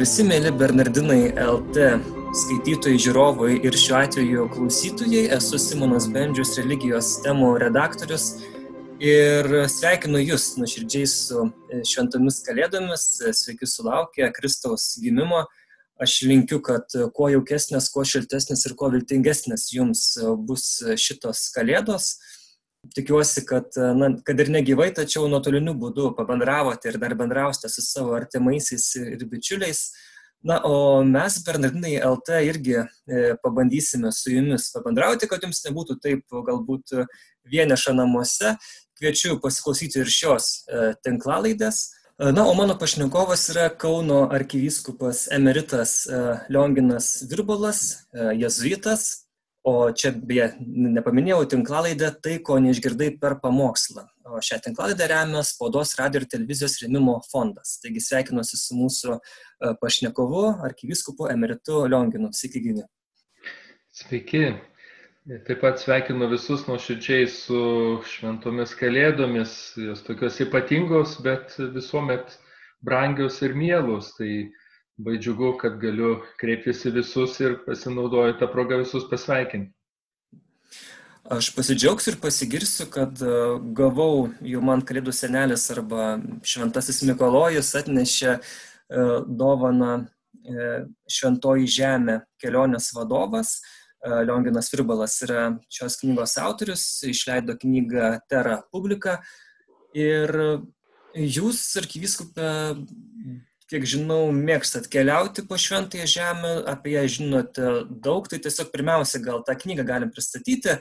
Visi, mėly Bernardinai LT skaitytojai, žiūrovai ir šiuo atveju klausytojai. Esu Simonas Bendžius, religijos temų redaktorius ir sveikinu Jūs nuoširdžiai su šventomis kalėdomis. Sveiki sulaukę Kristaus gimimo. Aš linkiu, kad kuo jaukesnės, kuo šiltesnės ir kuo viltingesnės Jums bus šitos kalėdos. Tikiuosi, kad, na, kad ir negyvai, tačiau nuotoliniu būdu pabendravote ir dar bendrausite su savo artimaisiais ir bičiuliais. Na, o mes, Bernardinai LT, irgi e, pabandysime su jumis pabendrauti, kad jums nebūtų taip galbūt vieneša namuose. Kviečiu pasiklausyti ir šios e, tinklalaidės. E, na, o mano pašnekovas yra Kauno arkivyskupas emeritas Lionginas Virbolas, jezuitas, O čia, beje, nepaminėjau tinklalaidę Tai, ko neišgirdai per pamokslą. O šią tinklalaidę remia Spaudos radio ir televizijos rėmimo fondas. Taigi sveikinuosi su mūsų e, pašnekovu, arkiviskupu Emeritu Lionginu. Sveiki, gyvi. Sveiki. Taip pat sveikinu visus nuoširdžiai su šventomis kalėdomis. Jos tokios ypatingos, bet visuomet brangios ir mielos. Tai labai džiugu, kad galiu kreiptis į visus ir pasinaudoju tą progą visus pasveikinti. Aš pasidžiaugsiu ir pasigirsiu, kad e, gavau jau man kalėdų senelis arba šventasis Mikolojus atnešė e, dovaną e, Šventoji žemė kelionės vadovas. Lionginas Virbalas yra šios knygos autorius, išleido knygą Terra Publica. Ir jūs, arkiviskupė, kiek žinau, mėgstat keliauti po šventąją žemę, apie ją žinote daug, tai tiesiog pirmiausia gal tą knygą galim pristatyti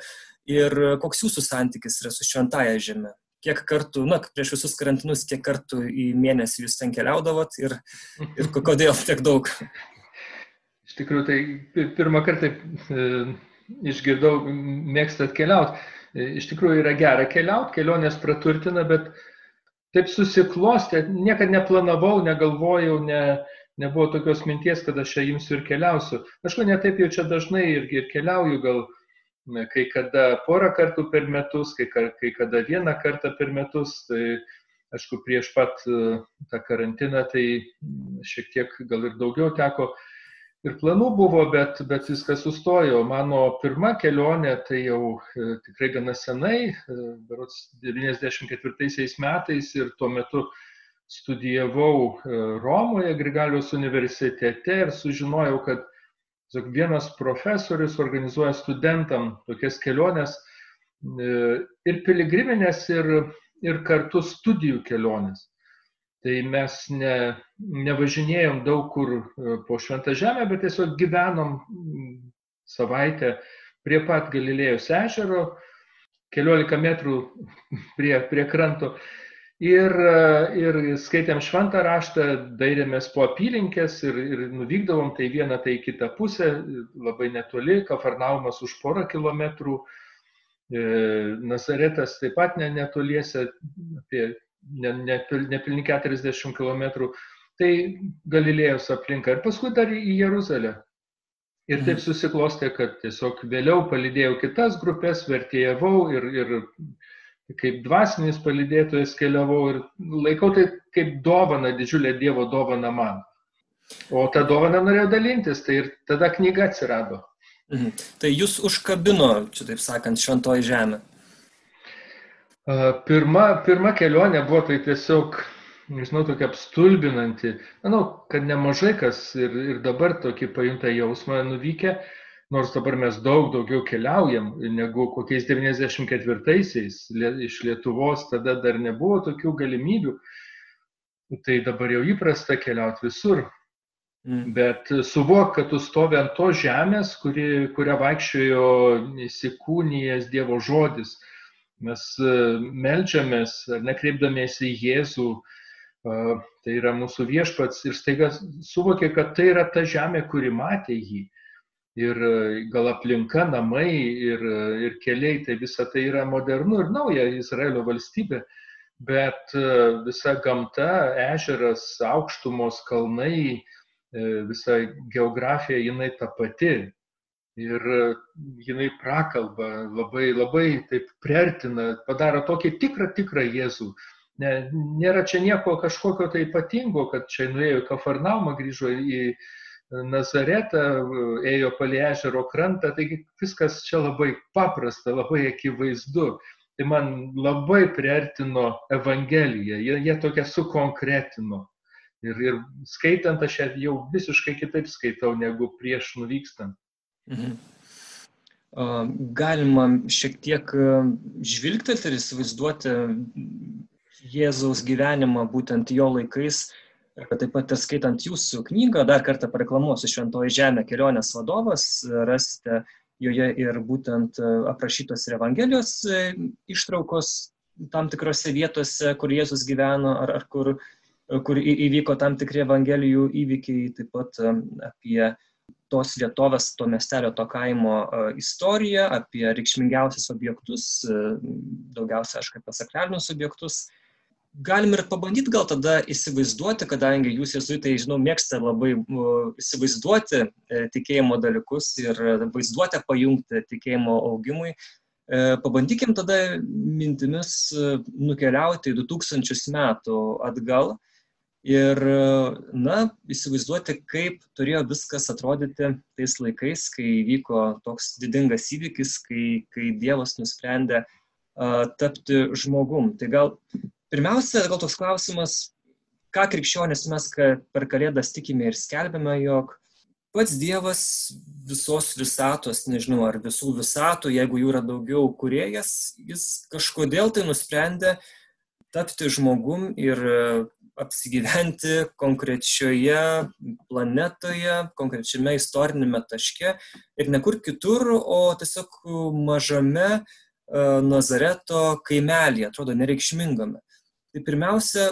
ir koks jūsų santykis yra su šventąją žemę. Kiek kartų, na, prieš visus karantinus, kiek kartų į mėnesį jūs ten keliaudavot ir, ir kodėl tiek daug? Iš tikrųjų, tai pirmą kartą e, išgirdau, mėgstat keliauti. E, iš tikrųjų yra gera keliauti, kelionės praturtina, bet e, taip susiklostė, niekada neplanavau, negalvojau, ne, nebuvo tokios minties, kad aš čia imsiu ir keliausiu. Aišku, netaip jau čia dažnai ir, ir keliauju, gal kai kada porą kartų per metus, kai, kai kada vieną kartą per metus. Tai, aišku, prieš pat tą karantiną tai šiek tiek gal ir daugiau teko ir planų buvo, bet, bet viskas sustojo. Mano pirma kelionė tai jau e, tikrai gana senai, e, berots 94 metais ir tuo metu studijavau e, Romoje, Grigalijos universitete ir sužinojau, kad vienas profesorius organizuoja studentam tokias keliones ir piligriminės, ir, ir kartu studijų keliones. Tai mes ne, nevažinėjom daug kur e, po Šventą Žemę, bet tiesiog gyvenom savaitę prie pat Galilėjos ežero, keliolika metrų prie, prie kranto. Ir, e, ir skaitėm šventą raštą, dairėmės po apylinkės ir, ir nuvykdavom tai vieną, tai kitą pusę, labai netoli, Kafarnaumas už porą kilometrų, e, Nazaretas taip pat netoliese, apie nepilni 40 km, tai Galilėjos aplinka ir paskui dar į Jeruzalę. Ir taip mhm. susiklostė, kad tiesiog vėliau palydėjau kitas grupės, vertėjavau ir, ir kaip dvasinis palydėtojas keliavau ir laikau tai kaip dovana, didžiulė Dievo dovana man. O tą dovaną norėjau dalintis, tai ir tada knyga atsirado. Mhm. Tai jūs užkabino, čia taip sakant, šventoji žemė. Pirma, pirma kelionė buvo tai tiesiog, nežinau, tokia apstulbinanti. Manau, kad nemažai kas ir, ir dabar tokį pajunta jausmą nuvykę, nors dabar mes daug daugiau keliaujam negu kokiais 94-aisiais iš Lietuvos, tada dar nebuvo tokių galimybių. Tai dabar jau įprasta keliauti visur. Mm. Bet suvok, kad tu stovi ant tos žemės, kuri, kurią vaikščiojo įsikūnijęs Dievo žodis Mes e, melžiamės, nekreipdamiesi į Jėzų, tai yra mūsų viešpats ir staiga suvokė, kad tai yra ta žemė, kuri matė jį. Ir e, gal aplinka, namai ir, e, ir keliai, tai visa tai yra modernu ir nauja Izraelio valstybė, bet visa gamta, ežeras, aukštumos, kalnai, visa geografija, jinai ta pati ir e, jinai prakalba, labai, labai taip priartina, padaro tokį tikrą, tikrą Jėzų. Ne, nėra čia nieko kažkokio tai ypatingo, kad čia nuėjo į Kafarnaumą, grįžo į Nazaretą, ėjo palei ežero krantą, taigi viskas čia labai paprasta, labai akivaizdu. Tai man labai priartino Evangeliją, jie, jie tokia sukonkretino. Ir, ir skaitant aš jau visiškai kitaip skaitau negu prieš nuvykstant. Mhm. Galima šiek tiek žvilgtelti ir įsivaizduoti Jėzaus gyvenimą būtent jo laikais, taip pat ir skaitant jūsų knygą, dar kartą pareklamuosiu Šventoji Žemė kelionės vadovas, rasite joje ir būtent aprašytos ir Evangelijos ištraukos tam tikrose vietose, kur Jėzus gyveno ar, ar kur, kur įvyko tam tikri Evangelijų įvykiai, taip pat apie tos vietovės, to miestelio, to kaimo e, istoriją, apie reikšmingiausius objektus, e, daugiausia, aišku, apie sakralinius objektus. Galim ir pabandyti gal tada įsivaizduoti, kadangi jūs jesuitai, žinau, mėgstate labai įsivaizduoti e, tikėjimo dalykus ir vaizduotę pajungti tikėjimo augimui. Pabandykim tada mintimis nukeliauti 2000 metų atgal Ir, na, įsivaizduoti, kaip turėjo viskas atrodyti tais laikais, kai vyko toks didingas įvykis, kai, kai Dievas nusprendė uh, tapti žmogum. Tai gal pirmiausia, gal toks klausimas, ką krikščionis mes per kalėdas tikime ir skelbėme, jog pats Dievas visos visatos, nežinau, ar visų visatų, jeigu jų yra daugiau kuriejas, jis kažkodėl tai nusprendė tapti žmogum ir apsigyventi konkrečioje planetoje, konkrečiame istorinėme taške ir ne kur kitur, o tiesiog mažame e, Nazareto kaimelį, atrodo nereikšmingame. Tai pirmiausia,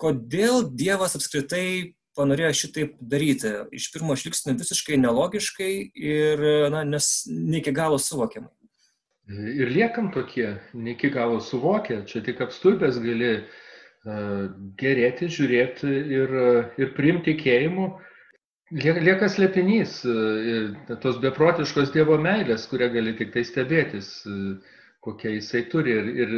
kodėl Dievas apskritai panorėjo šitaip daryti? Iš pirmo žvilgsnio visiškai nelogiškai ir na, nes ne iki galo suvokiamai. Ir liekam tokie, ne iki galo suvokia, čia tik apstulbęs gali uh, gerėti, žiūrėti ir, ir priimti tikėjimu. Lieka slėpinys, tos beprotiškos Dievo meilės, kurią gali tik tai stebėtis, kokia jisai turi. Ir, ir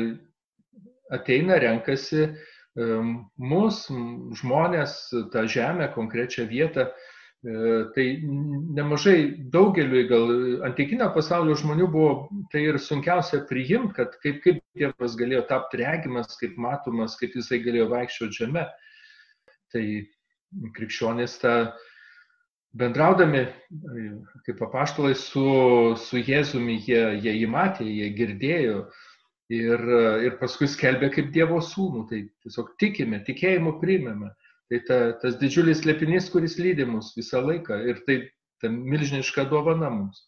ateina, renkasi mus, žmonės, tą žemę, konkrečią vietą, E, tai nemažai daugeliui gal antikinio pasaulio žmonių buvo tai ir sunkiausia priimti, kad kaip, kaip Dievas galėjo tapti regimas, kaip matomas, kaip jisai galėjo vaikščioti žemė. Tai krikščionys tą bendraudami, kaip apaštalai su, su Jėzumi, jie, jie jį matė, jie girdėjo ir, ir paskui skelbė kaip Dievo sūnų. Tai tiesiog tikime, tikėjimu priimame. Tai ta, tas didžiulis slėpinys, kuris lydi mus visą laiką ir tai ta milžiniška dovana mums.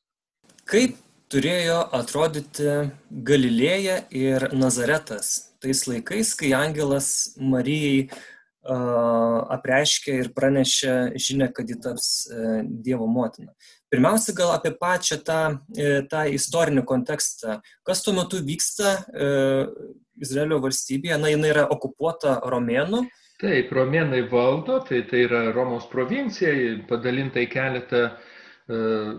Kaip turėjo atrodyti Galilėja ir Nazaretas tais laikais, kai angelas Marijai uh, apreiškė ir pranešė žinę, kad ji taps uh, Dievo motina. Pirmiausia, gal apie pačią tą, uh, tą istorinį kontekstą. Kas tuo metu vyksta uh, Izraelio valstybėje? Na, jinai yra okupuota romėnų. Uh, Taip, romėnai valdo, tai, tai yra Romos provincija, padalinta į keletą, e,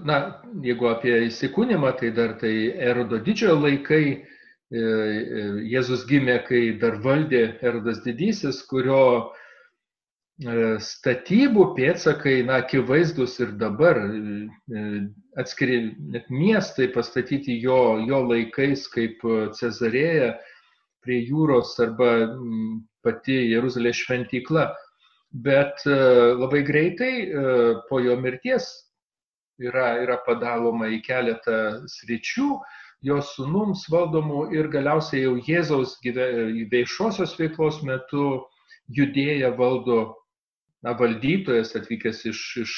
na, jeigu apie įsikūnimą, tai dar tai Erodo didžiojo laikai, e, e, Jėzus gimė, kai dar valdė Erodas didysis, kurio statybų pėtsakai, na, akivaizdus ir dabar atskiri net miestai pastatyti jo, jo laikais kaip Cezarėja prie jūros arba pati Jeruzalės šventykla. Bet e, labai greitai e, po jo mirties yra, yra padaloma į keletą sričių, jo sunums valdomų ir galiausiai jau Jėzaus viešosios veiklos metu judėja valdo na, valdytojas atvykęs iš, iš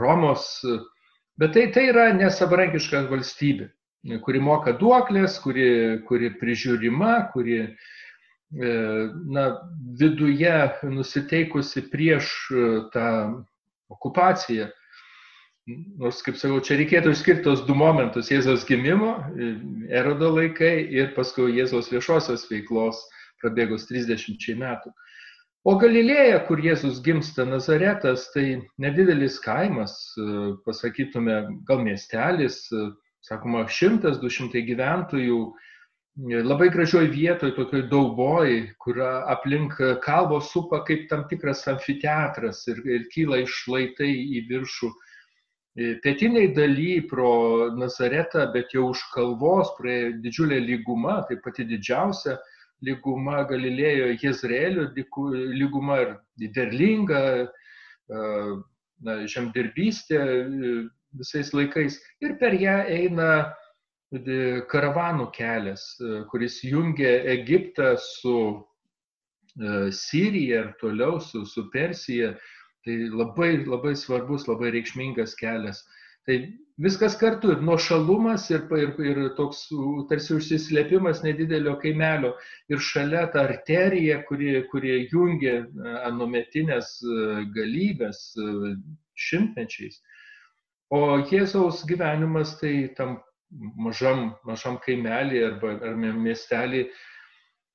Romos. Bet tai, tai yra nesavarankiška valstybė, kuri moka duoklės, kuri, kuri prižiūrima, kuri E, na, viduje nusiteikusi prieš e, tą okupaciją. Nors, kaip sakau, čia reikėtų išskirti tos du momentus - Jėzaus gimimo, e, erodo laikai ir paskui Jėzaus viešosios veiklos prabėgus 30 metų. O Galilėja, kur Jėzus gimsta Nazaretas, tai nedidelis kaimas, pasakytume, gal miestelis, sakoma, 100-200 gyventojų, labai gražioj vietoj, tokioj dauboj, kur aplink kalvo supa kaip tam tikras amfiteatras ir, ir kyla išlaitai į viršų. Pietiniai daly pro Nazaretą, bet jau už kalvos praėjo didžiulė lyguma, tai pati didžiausia lyguma Galilėjo, Jezreelio lyguma ir derlinga na, žemdirbystė visais laikais. Ir per ją eina karavanų kelias, kuris jungia Egiptą su Sirija ir toliau su, su Persija. Tai labai, labai svarbus, labai reikšmingas kelias. Tai viskas kartu ir nuošalumas, ir, ir, ir toks tarsi užsislėpimas nedidelio kaimelio, ir šalia ta arterija, kuri, kuri jungia anometinės galybės šimtmečiais. O Jėzaus gyvenimas tai tam mažam, mažam kaimelį arba ar miestelį.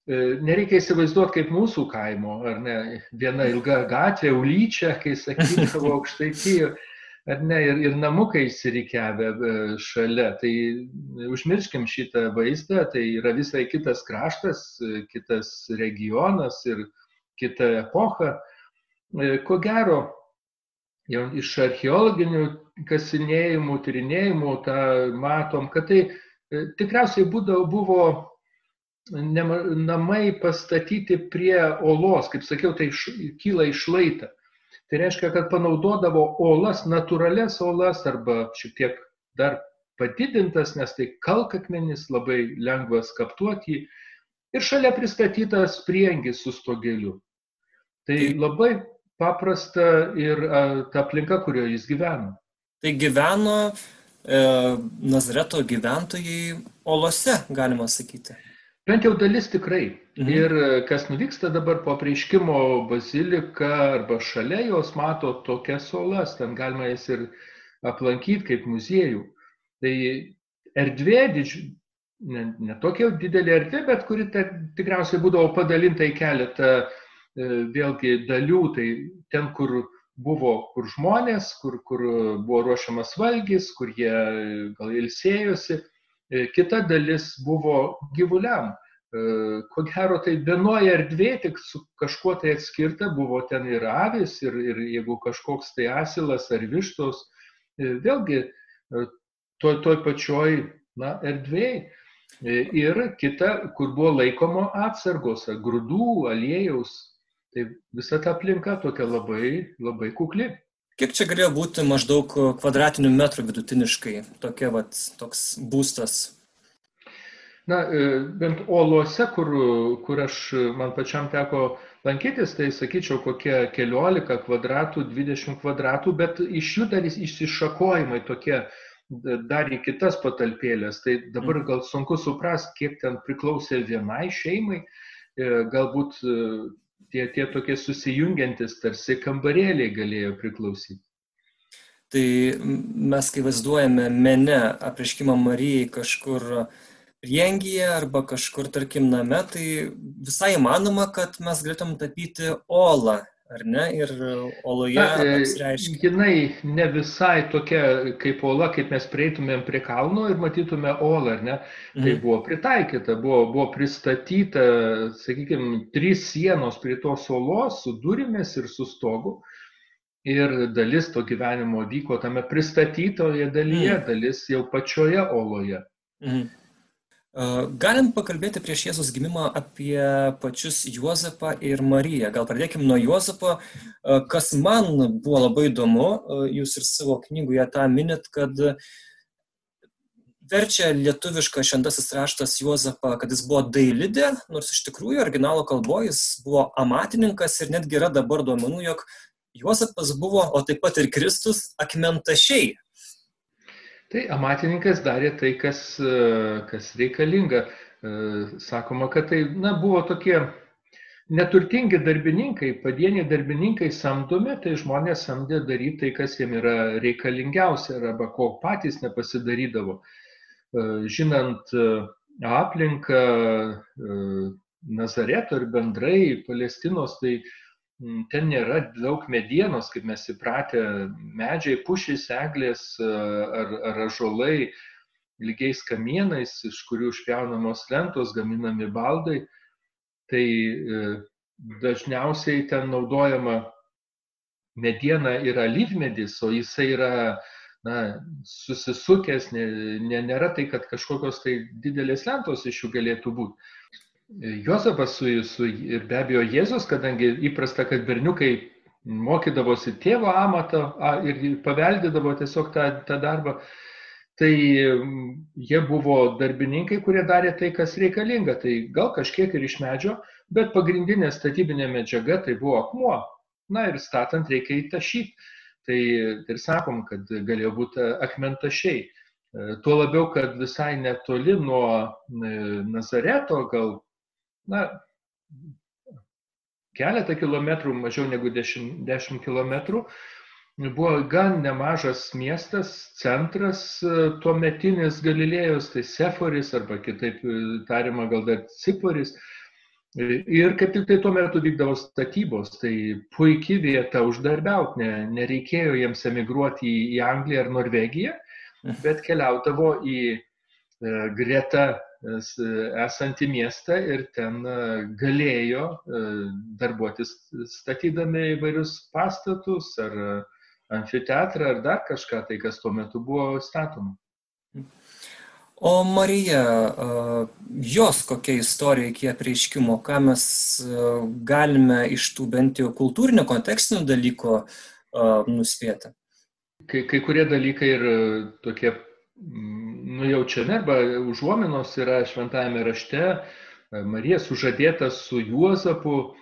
E, nereikia įsivaizduoti kaip mūsų kaimo, ar ne, viena ilga gatvė, ulyčia, kai sakydavo aukštaityje, ar ne, ir, ir namukai įsirikiavę e, šalia. Tai užmirškim šitą vaizdą, tai yra visai kitas kraštas, e, kitas regionas ir kita epocha. Ko gero, jau iš archeologinių kasinėjimų, tyrinėjimų, tą matom, kad tai e, tikriausiai būdavo, buvo namai pastatyti prie olos, kaip sakiau, tai iš, kyla iš laitą. Tai reiškia, kad panaudodavo olas, natūrales olas arba šiek tiek dar padidintas, nes tai kalkakmenis, labai lengvas kaptuoti jį. Ir šalia pristatytas priengis su stogeliu. Tai labai paprasta ir ta aplinka, kurioje jis gyveno. Tai gyveno e, Nazareto gyventojai olose, galima sakyti. Bent jau dalis tikrai. Mhm. Ir kas nuvyksta dabar po prieiškimo bazilika arba šalia jos mato tokias olas, ten galima jas ir aplankyti kaip muziejų. Tai erdvė, didž... ne, ne tokia didelė erdvė, bet kuri ta, tikriausiai būdavo padalinta į keletą E, vėlgi dalių, tai ten, kur buvo, kur žmonės, kur, kur buvo ruošiamas valgys, kur jie gal ilsėjosi, e, kita dalis buvo gyvuliam. E, ko gero, tai vienoje erdvė tik su kažkuo tai atskirta, buvo ten ir avis, ir, ir jeigu kažkoks tai asilas ar vištos, vėlgi toj, toj pačioj na, erdvėjai. Ir kita, kur buvo laikomo atsargos, grūdų, aliejaus, Tai visa ta aplinka tokia labai, labai kukli. Kiek čia galėjo būti maždaug kvadratinių metrų vidutiniškai tokia, vat, toks būstas? Na, e, bent oluose, kur, kur aš, man pačiam teko lankytis, tai sakyčiau kokie keliolika kvadratų, 20 kvadratų, bet iš jų dar išsišakojimai tokie dar į kitas patalpėlės. Tai dabar mhm. gal sunku suprasti, kiek ten priklausė vienai šeimai, e, galbūt tie, tie tokie susijungiantis tarsi kambarėliai galėjo priklausyti. Tai mes, kai vaizduojame mene apriškimą Marijai kažkur priengyje arba kažkur, tarkim, name, tai visai įmanoma, kad mes galėtum tapyti olą ar ne? Ir oloje e, apsireiškia. Jinai ne visai tokia kaip ola, kaip mes prieitumėm prie kalno ir matytume olą, ar ne? Tai mhm. Tai buvo pritaikyta, buvo, buvo pristatyta, sakykime, trys sienos prie tos olos su durimis ir su stogu. Ir dalis to gyvenimo vyko tame pristatytoje dalyje, mhm. dalis jau pačioje oloje. Mhm. Galim pakalbėti prieš Jėzus gimimą apie pačius Juozapą ir Mariją. Gal pradėkime nuo Juozapo. Kas man buvo labai įdomu, jūs ir savo knygoje tą minit, kad verčia lietuvišką šventasis raštas Juozapą, kad jis buvo dailidė, nors iš tikrųjų originalo kalboje jis buvo amatininkas ir netgi yra dabar duomenų, jog Juozapas buvo, o taip pat ir Kristus, akmentašiai. Tai amatininkas darė tai, kas, e, kas reikalinga. E, sakoma, kad tai na, buvo tokie neturtingi darbininkai, padieniai darbininkai samdomi, tai žmonės samdė daryti tai, kas jiems yra reikalingiausia arba ko patys nepasidarydavo. E, žinant aplinką Nazareto ir bendrai Palestinos, tai Mm, ten nėra daug medienos, kaip mes įpratę, medžiai, pušys, eglės ar, ar ažolai. ilgiais kamienais, iš kurių išpjaunamos lentos, gaminami baldai. Tai dažniausiai ten naudojama mediena yra lyvmedis, o jisai yra na, susisukęs, ne, ne, nėra tai, kad kažkokios tai didelės lentos iš jų galėtų būti. Jozapas su, su, ir be abejo Jėzus, kadangi įprasta, kad berniukai mokydavosi tėvo amato ir paveldėdavo tiesiog tą, tą darbą, tai jie buvo darbininkai, kurie darė tai, kas reikalinga. Tai gal kažkiek ir iš medžio, bet pagrindinė statybinė medžiaga tai buvo akmuo. Na ir statant reikia įtašyti. Tai ir sakom, kad galėjo būti akmentašiai. Tuo labiau, kad visai netoli nuo e, Nazareto, gal na, keletą kilometrų, mažiau negu 10, 10 kilometrų, buvo gan nemažas miestas, centras e, tuo metinis Galilėjos, tai Seforis arba kitaip e, tariama gal dar Ciporis. Ir kaip tik tai tuo metu vykdavo statybos, tai puikiai vieta uždarbiauti, ne, nereikėjo jiems emigruoti į, Angliją ar Norvegiją, bet keliaudavo į e, greta esantį miestą ir ten e, galėjo e, darbuotis statydami įvairius pastatus ar amfiteatrą ar dar kažką, tai kas tuo metu buvo statoma. O Marija, e, jos kokia istorija iki apreiškimo, ką mes galime iš tų bent jau kultūrinio kontekstinių dalykų nuspėti? Kai, kai kurie dalykai ir tokie nujaučiami arba užuominos yra šventajame rašte. Marija sužadėta su Juozapu,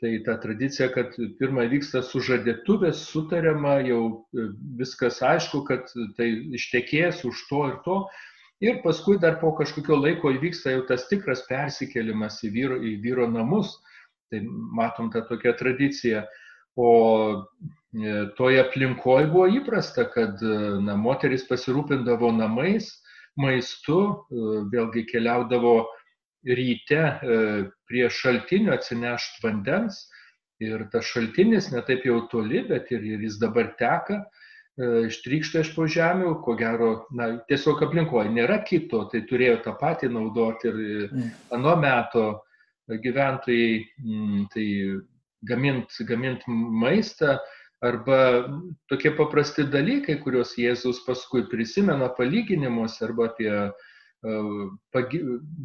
tai ta tradicija, kad pirmą vyksta sužadėtuvės, sutariama, jau viskas aišku, kad tai ištekės už to ir to. Ir paskui dar po kažkokio laiko įvyksta jau tas tikras persikėlimas į vyro, į vyro namus. Tai matom tą tokią tradiciją. O E, toje aplinkoje buvo įprasta, kad e, na, moteris pasirūpindavo namais, maistu, e, vėlgi keliaudavo ryte prie šaltinio atsinešti vandens ir tas šaltinis netaip jau toli, bet ir, ir jis dabar teka, ištrykšta iš po žemių, ko gero, na, tiesiog aplinkoje nėra kito, tai turėjo tą patį naudoti ir mm. anu meto gyventojai, mm, tai gamint, gamint maistą, arba tokie paprasti dalykai, kuriuos Jėzus paskui prisimena palyginimus arba apie e,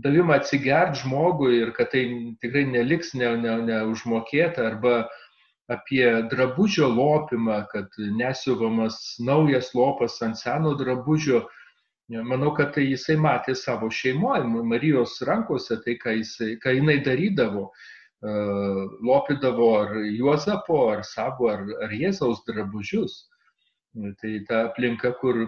davimą atsigert žmogui ir kad tai tikrai neliks neužmokėta ne, ne arba apie drabužio lopimą, kad nesiuvamas naujas lopas ant seno drabužio. Manau, kad tai jisai matė savo šeimoje, Marijos rankose, tai ką, jisai, ką jinai darydavo. E, lopydavo ar Juozapo, ar Sabo, ar, ar Jėzaus drabužius. Tai ta aplinka, kur e,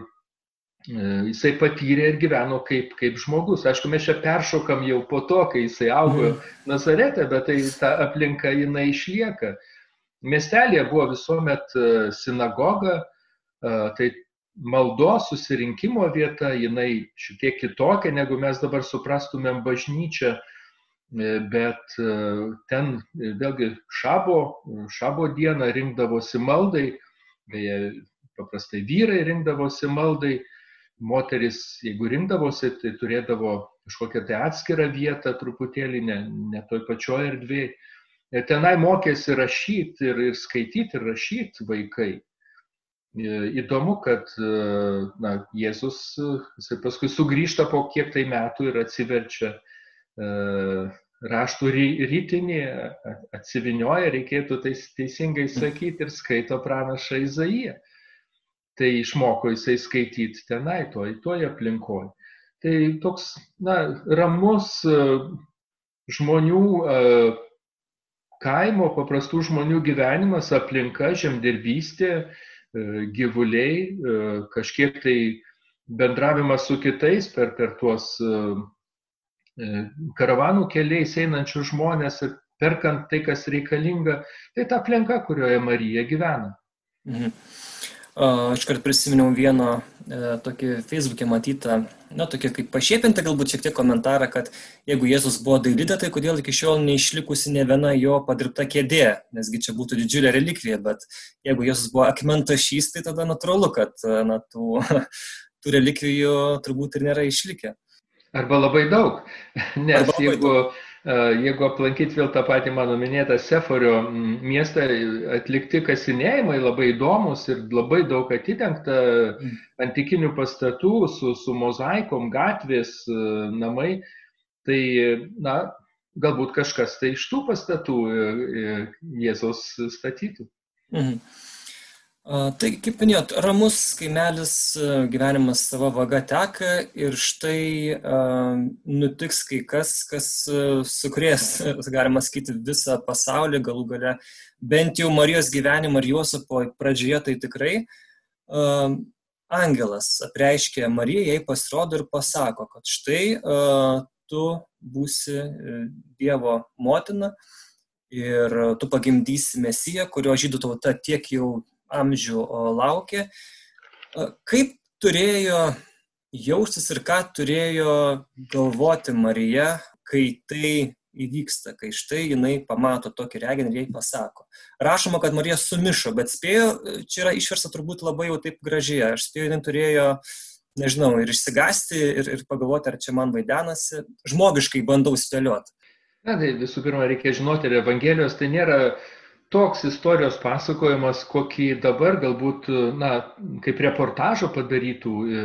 jisai patyrė ir gyveno kaip, kaip žmogus. Aišku, mes čia peršokam jau po to, kai jisai augo mm. Nazarete, bet tai ta aplinka jinai išlieka. Miestelėje buvo visuomet e, sinagoga, tai maldos susirinkimo vieta, jinai šiek tiek kitokia, negu mes dabar suprastumėm bažnyčią bet e, ten e, vėlgi šabo, šabo dieną rinkdavosi maldai, beje, paprastai vyrai rinkdavosi maldai, moteris, jeigu rinkdavosi, tai turėdavo kažkokią tai atskirą vietą truputėlį, ne, ne toj pačioj erdvėje. Ir tenai mokėsi rašyti ir, ir skaityti ir rašyti vaikai. Įdomu, kad na, Jėzus paskui sugrįžta po kiek tai metų ir atsiverčia raštų rytinį atsivinioja, reikėtų tai teisingai sakyti, ir skaito pranašą Izaiją. Tai išmoko jisai skaityti tenai, toj, toj aplinkoje. Tai toks, na, ramus žmonių, kaimo, paprastų žmonių gyvenimas, aplinka, žemdirbystė, gyvuliai, kažkiek tai bendravimas su kitais per, per tuos E, karavanų keliais einančių žmonės ir perkant tai, kas reikalinga, tai ta aplinka, kurioje Marija gyvena. Mhm. Aš kart prisiminiau vieną e, tokį Facebook'e matytą, na, tokį kaip pašiepinti galbūt šiek tiek komentarą, kad jeigu Jėzus buvo dailidė, tai kodėl iki šiol neišlikusi ne viena jo padirbta kėdė, nesgi čia būtų didžiulė relikvija, bet jeigu Jėzus buvo akmentašys, tai tada natūralu, kad, na, tų tų relikvijų turbūt ir nėra išlikę. Arba labai daug, nes Arba labai jeigu, daug. jeigu aplankyti vėl tą patį mano minėtą Seforio miestą, atlikti kasinėjimai labai įdomus ir labai daug atitengta mm. antikinių pastatų su, su mozaikom, gatvės, namai, tai, na, galbūt kažkas tai iš tų pastatų Jėzaus statytų. Mhm. Tai, kaip minėjot, ramus kaimelis gyvenimas savo vaga teka ir štai uh, nutiks kai kas, kas sukrės, galima sakyti, visą pasaulį, galų gale bent jau Marijos gyvenimą ir Juozapo pradžioje tai tikrai. Uh, angelas apreiškė Marijai, jai pasirodo ir pasako, kad štai uh, tu būsi Dievo motina ir tu pagimdysi Mesiją, kurio žydų tauta tiek jau amžių laukė. Kaip turėjo jaustis ir ką turėjo galvoti Marija, kai tai įvyksta, kai štai jinai pamato tokį reginį ir jai pasako. Rašoma, kad Marija sumišo, bet spėjo, čia yra išversta turbūt labai jau taip gražiai, aš spėjau, jinai turėjo, nežinau, ir išsigasti, ir, ir pagalvoti, ar čia man vaidenasi. Žmogiškai bandau spėlioti. Na, tai visų pirma, reikia žinoti, ir Evangelijos tai nėra toks istorijos pasakojimas, kokį dabar galbūt, na, kaip reportažo padarytų e,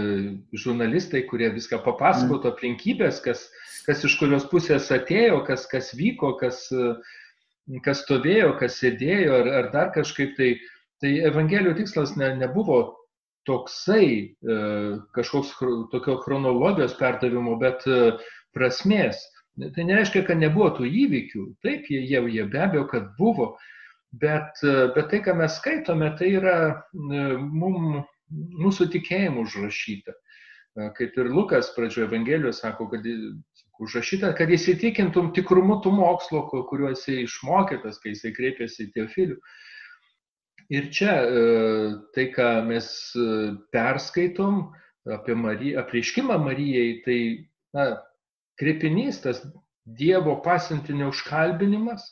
žurnalistai, kurie viską papasakotų mm. aplinkybės, kas, kas iš kurios pusės atėjo, kas, kas vyko, kas, kas stovėjo, kas sėdėjo ar, ar dar kažkaip tai. Tai Evangelijų tikslas ne, nebuvo toksai e, kažkoks tokio chronologijos perdavimo, bet e, prasmės. Tai nereiškia, kad nebuvo tų įvykių. Taip, jie, jie, jie be abejo, kad buvo, Bet, bet tai, ką mes skaitome, tai yra e, mum, mūsų tikėjimų užrašyta. E, kaip ir Lukas pradžioje Evangelijos sako, kad užrašyta, kad įsitikintum tikrumu tų mokslo, kuriuo esi išmokytas, kai jisai kreipėsi į Teofilių. Ir čia e, tai, ką mes perskaitom apie Mariją, apreiškimą Marijai, tai na, krepinys, tas Dievo pasintinio užkalbinimas,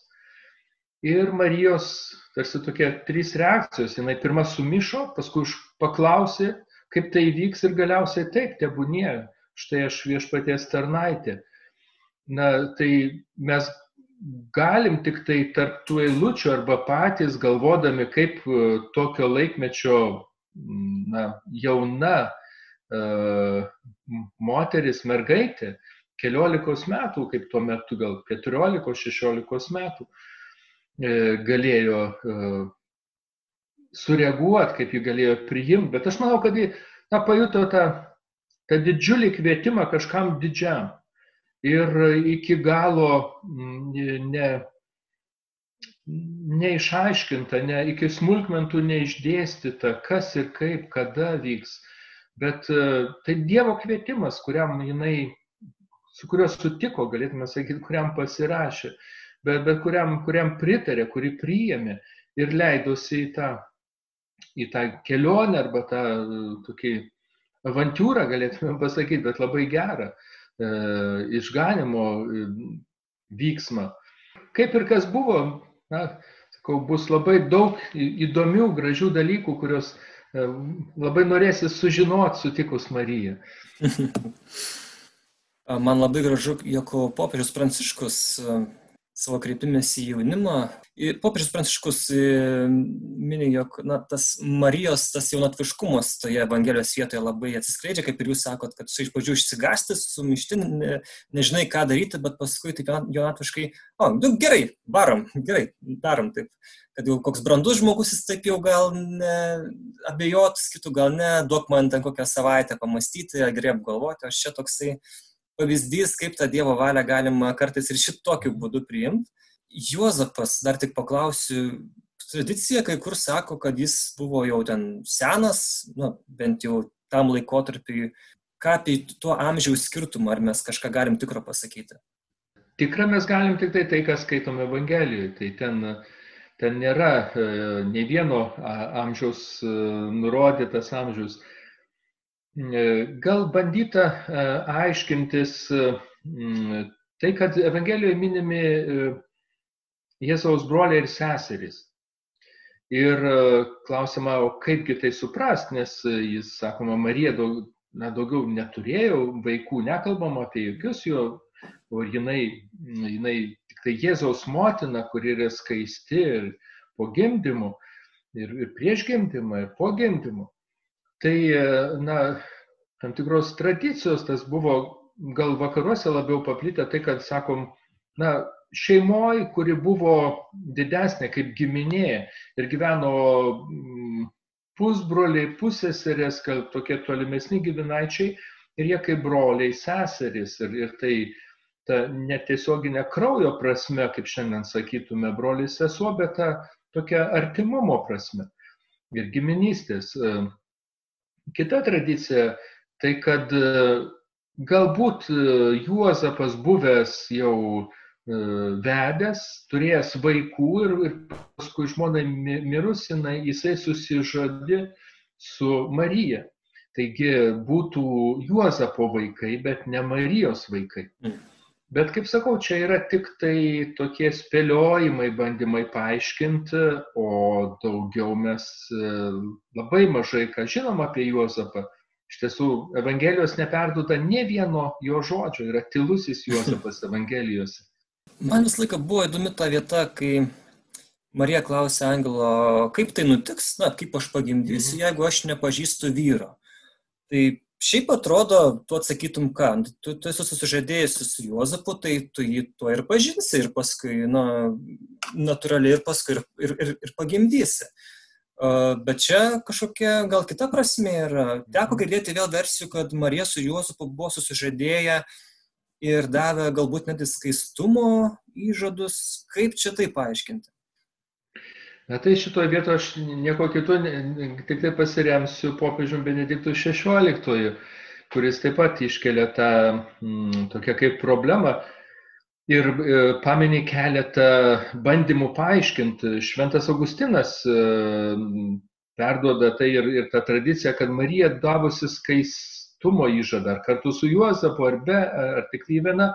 ir Marijos tarsi tokie trys reakcijos. Jis pirmą sumišo, paskui paklausė, kaip tai vyks ir galiausiai taip, tebūnie, štai aš viešpaties tarnaitė. Na, tai mes galim tik tai tarp tų eilučių arba patys galvodami, kaip e, tokio laikmečio na, jauna uh, moteris, mergaitė, keliolikos metų, kaip tuo metu gal keturiolikos, šešiolikos metų, uh, galėjo e, sureaguoti, kaip jį galėjo priimti, bet aš manau, kad jį na, pajuto tą, tą didžiulį kvietimą kažkam didžiam ir iki galo ne, neišaiškinta, ne, iki smulkmentų neišdėstyta, kas ir kaip, kada vyks. Bet e, tai Dievo kvietimas, kuriam jinai, su kuriuo sutiko, galėtume sakyti, kuriam pasirašė bet, bet kuriam, kuriam pritarė, kuri priėmė ir leidosi į tą, į tą kelionę arba tą tokį avantūrą, galėtume pasakyti, bet labai gerą e, išganimo e, vyksmą. Kaip ir kas buvo, na, sakau, bus labai daug įdomių, gražių dalykų, kuriuos e, labai norėsi sužinoti sutikus Mariją. Man labai gražu, jog popiežius Pranciškus savo kreipimėsi į jaunimą. Popiežius Pranciškus e, mini, jog na, tas Marijos, tas jaunatviškumas toje Evangelijos vietoje labai atsiskleidžia, kaip ir jūs sakot, kad iš pradžių išsigasti, sumišti, ne, nežinai ką daryti, bet paskui taip jaunatviškai, o, nu, gerai, varom, gerai, darom taip. Kad jau koks brandus žmogus, jis taip jau gal ne, abejotus, kitų gal ne, duok man ten kokią savaitę pamastyti, gerai apgalvoti, aš čia toksai pavyzdys, kaip tą Dievo valią galima kartais ir šitokiu būdu priimti. Juozapas, dar tik paklausiu, tradicija kai kur sako, kad jis buvo jau ten senas, nu, bent jau tam laikotarpiui. Ką apie tuo amžiaus skirtumą, ar mes kažką galim tikro pasakyti? Tikra mes galim tik tai tai, kas skaitome Evangelijoje. Tai ten, ten nėra e, ne vieno amžiaus e, nurodytas amžius. E, gal bandyta e, aiškintis e, tai, kad Evangelijoje minimi Jėzaus broliai ir seserys. Ir klausima, o kaipgi tai suprast, nes jis, sakoma, Marija daug, na, daugiau neturėjo vaikų, nekalbam apie jokius jo, o jinai, jinai tik tai Jėzaus motina, kuri yra skaisti ir po gimdymu, ir, ir prieš gimdymą, ir po gimdymu. Tai, na, tam tikros tradicijos tas buvo gal vakaruose labiau paplitę, tai kad sakom, na, šeimoji, kuri buvo didesnė kaip giminė ir gyveno pusbroliai, pusseserės, kad tokie tolimesni giminaičiai ir jie kaip broliai, seserys. Ir, ir tai ta netiesioginė kraujo prasme, kaip šiandien sakytume, broliai sesuo, bet ta tokia artimumo prasme ir giminystės. Kita tradicija tai, kad galbūt Juozapas buvęs jau E, vedęs, turėjęs vaikų ir, ir paskui žmonai mirus, jinai, jisai susižadė su Marija. Taigi būtų Juozapo vaikai, bet ne Marijos vaikai. Mm. Bet kaip sakau, čia yra tik tai tokie spėliojimai, bandymai paaiškinti, o daugiau mes e, labai mažai ką žinom apie Juozapą. Iš tiesų, Evangelijos neperduoda ne vieno jo žodžio, yra tylusis Juozapas Evangelijose. Man visą laiką buvo įdomi ta vieta, kai Marija klausė angelo, kaip tai nutiks, na, kaip aš pagimdysiu, mhm. jeigu aš nepažįstu vyro. Tai šiaip atrodo, tu atsakytum ką, tu, tu esi susižadėjusi su Juozapu, tai tu jį tuo ir pažinsi ir paskui, na, natūraliai ir paskui ir, ir, ir, ir pagimdysi. Uh, bet čia kažkokia gal kita prasme yra. Teko mhm. girdėti vėl versijų, kad Marija su Juozapu buvo susižadėję ir davė galbūt net skaistumo įžadus. Kaip čia tai paaiškinti? Na tai šitoje vietoje aš nieko kitų, tik tai pasiremsiu popiežium Benediktų XVI, kuris taip pat iškelia tą m, mm, tokią kaip problemą ir e, paminė keletą bandymų paaiškinti. Šventas Augustinas e, perduoda tai ir, ir tą tradiciją, kad Marija davusi skais, tumo įžadą, ar kartu su Juozapu, ar be, ar tik tai viena,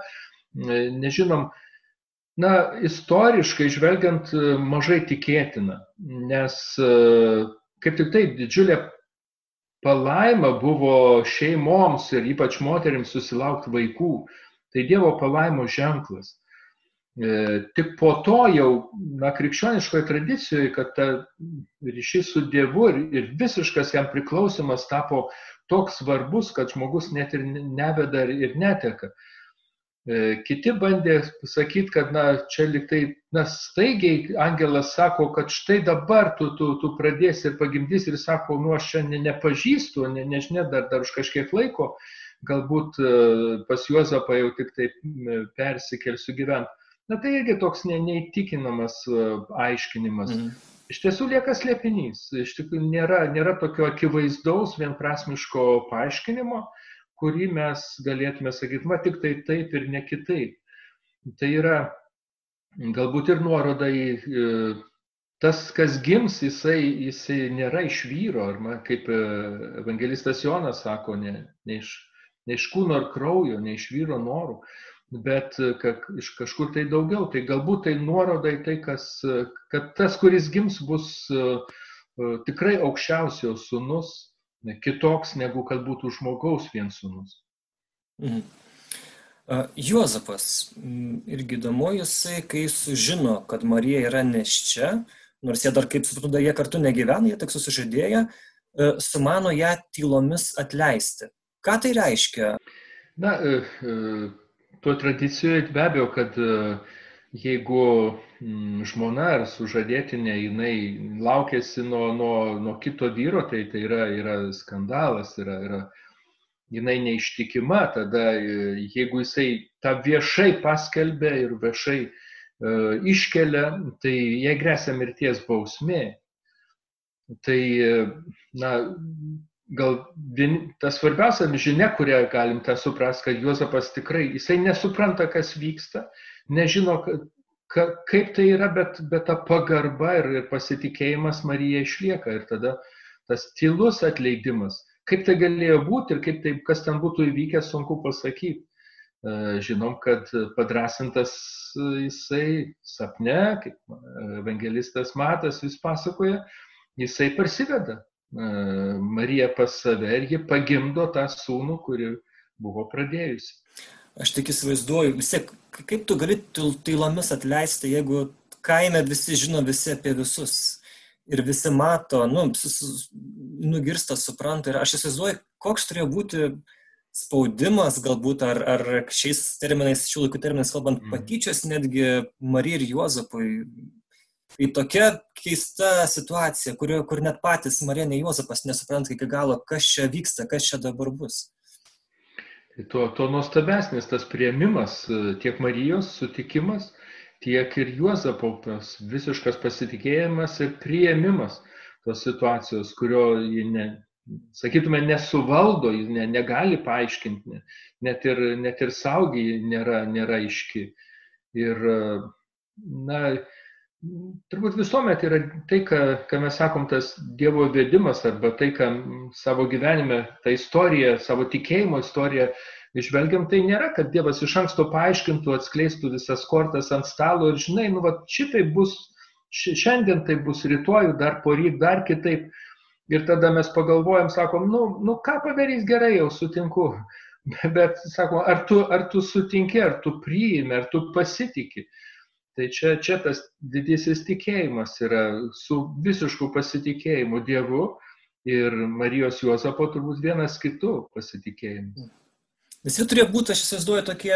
nežinom, na, istoriškai žvelgiant mažai tikėtina, nes kaip tik tai didžiulė palaima buvo šeimoms ir ypač moteriams susilaukti vaikų. Tai Dievo palaimo ženklas. E, tik po to jau, na, krikščioniškoje tradicijoje, kad ta ryšys su Dievu ir visiškas jam priklausimas tapo toks svarbus, kad žmogus net ir neveda ir neteka. E, kiti bandė sakyti, kad, na, čia liktai, na, staigiai angelas sako, kad štai dabar tu, tu, tu pradėsi ir pagimdys ir sako, nu, aš čia nepažįstu, ne, nežinia, dar, dar už kažkiek laiko, galbūt e, pas Juozapą jau tik taip persikelsiu gyventi. Na tai irgi toks ne, neįtikinamas e, aiškinimas. Mhm iš tiesų lieka slėpinys. Iš tikrųjų nėra, nėra tokio akivaizdaus, vienprasmiško paaiškinimo, kurį mes galėtume sakyti, ma tik tai taip ir ne kitaip. Tai yra galbūt ir nuoroda į tas, kas gims, jisai, jisai nėra iš vyro, ar kaip e, evangelistas Jonas sako, ne, ne, iš, ne iš kūno ar kraujo, ne iš vyro norų, bet e, kad iš kažkur tai daugiau. Tai galbūt tai nuoroda į tai, kas, e, kad tas, kuris gims, bus e, tikrai aukščiausio sunus, kitoks negu kad būtų žmogaus vien sunus. Mhm. Juozapas, irgi įdomu, jisai, kai sužino, kad Marija yra neščia, nors jie dar kaip suprantu, jie kartu negyvena, jie tik susižadėję, sumano ją tylomis atleisti. Ką tai reiškia? Na, tuo tradicijoje be abejo, kad e, jeigu mm, žmona ar sužadėtinė jinai laukėsi nuo, nuo, nuo kito vyro, tai tai yra, yra skandalas, yra, yra, jinai neištikima, tada e, jeigu jisai tą viešai paskelbė ir viešai uh, iškelia, tai jai grėsia mirties bausmė. Tai, na, gal vien, ta svarbiausia žinia, kurią galim tą suprasti, kad Juozapas tikrai, jisai nesupranta, kas vyksta, nežino, ka, kaip tai yra, bet, bet ta pagarba ir, ir pasitikėjimas Marija išlieka. Ir tada tas tylus atleidimas, kaip tai galėjo būti ir kaip tai, kas ten būtų įvykę, sunku pasakyti. E, žinom, kad padrasintas jisai sapne, kaip evangelistas Matas vis pasakoja, jisai parsiveda Mariją pas save ir ji pagimdo tą sūnų, kuri buvo pradėjusi. Aš tik įsivaizduoju, vis tiek, kaip tu gali tylomis atleisti, jeigu kaime visi žino visi apie visus ir visi mato, nu, nugirsta, supranta. Ir aš įsivaizduoju, koks turėjo būti spaudimas galbūt, ar, ar šiais terminais, šių laikų terminais kalbant, mm. patyčios netgi Marijai ir Juozapui. Tai tokia keista situacija, kur, kur net patys Marija ir Juozapas nesupranta iki galo, kas čia vyksta, kas čia dabar bus. Tai tuo, tuo nuostabesnis tas prieimimas, tiek Marijos sutikimas, tiek ir Juozapo visiškas pasitikėjimas ir prieimimas tos situacijos, kurio ji ne, sakytume, nesuvaldo, jis ne, negali paaiškinti, net ir, net ir saugiai nėra, nėra iški. Ir, na, turbūt visuomet yra tai, ką, ką mes sakom, tas Dievo vedimas arba tai, ką savo gyvenime, tą istoriją, savo tikėjimo istoriją išvelgiam, tai nėra, kad Dievas iš anksto paaiškintų, atskleistų visas kortas ant stalo ir žinai, nu, va, šitai bus, šiandien tai bus, rytoj, dar poryt, dar kitaip Ir tada mes pagalvojam, sakom, nu, nu ką padarys gerai, jau sutinku. Bet, sakom, ar tu, ar tu sutinki, ar tu priimi, ar tu pasitiki. Tai čia, čia tas didysis tikėjimas yra su visišku pasitikėjimu Dievu ir Marijos Juozapo turbūt vienas kitų pasitikėjimas. Visi turėjo būti, aš įsivaizduoju, tokie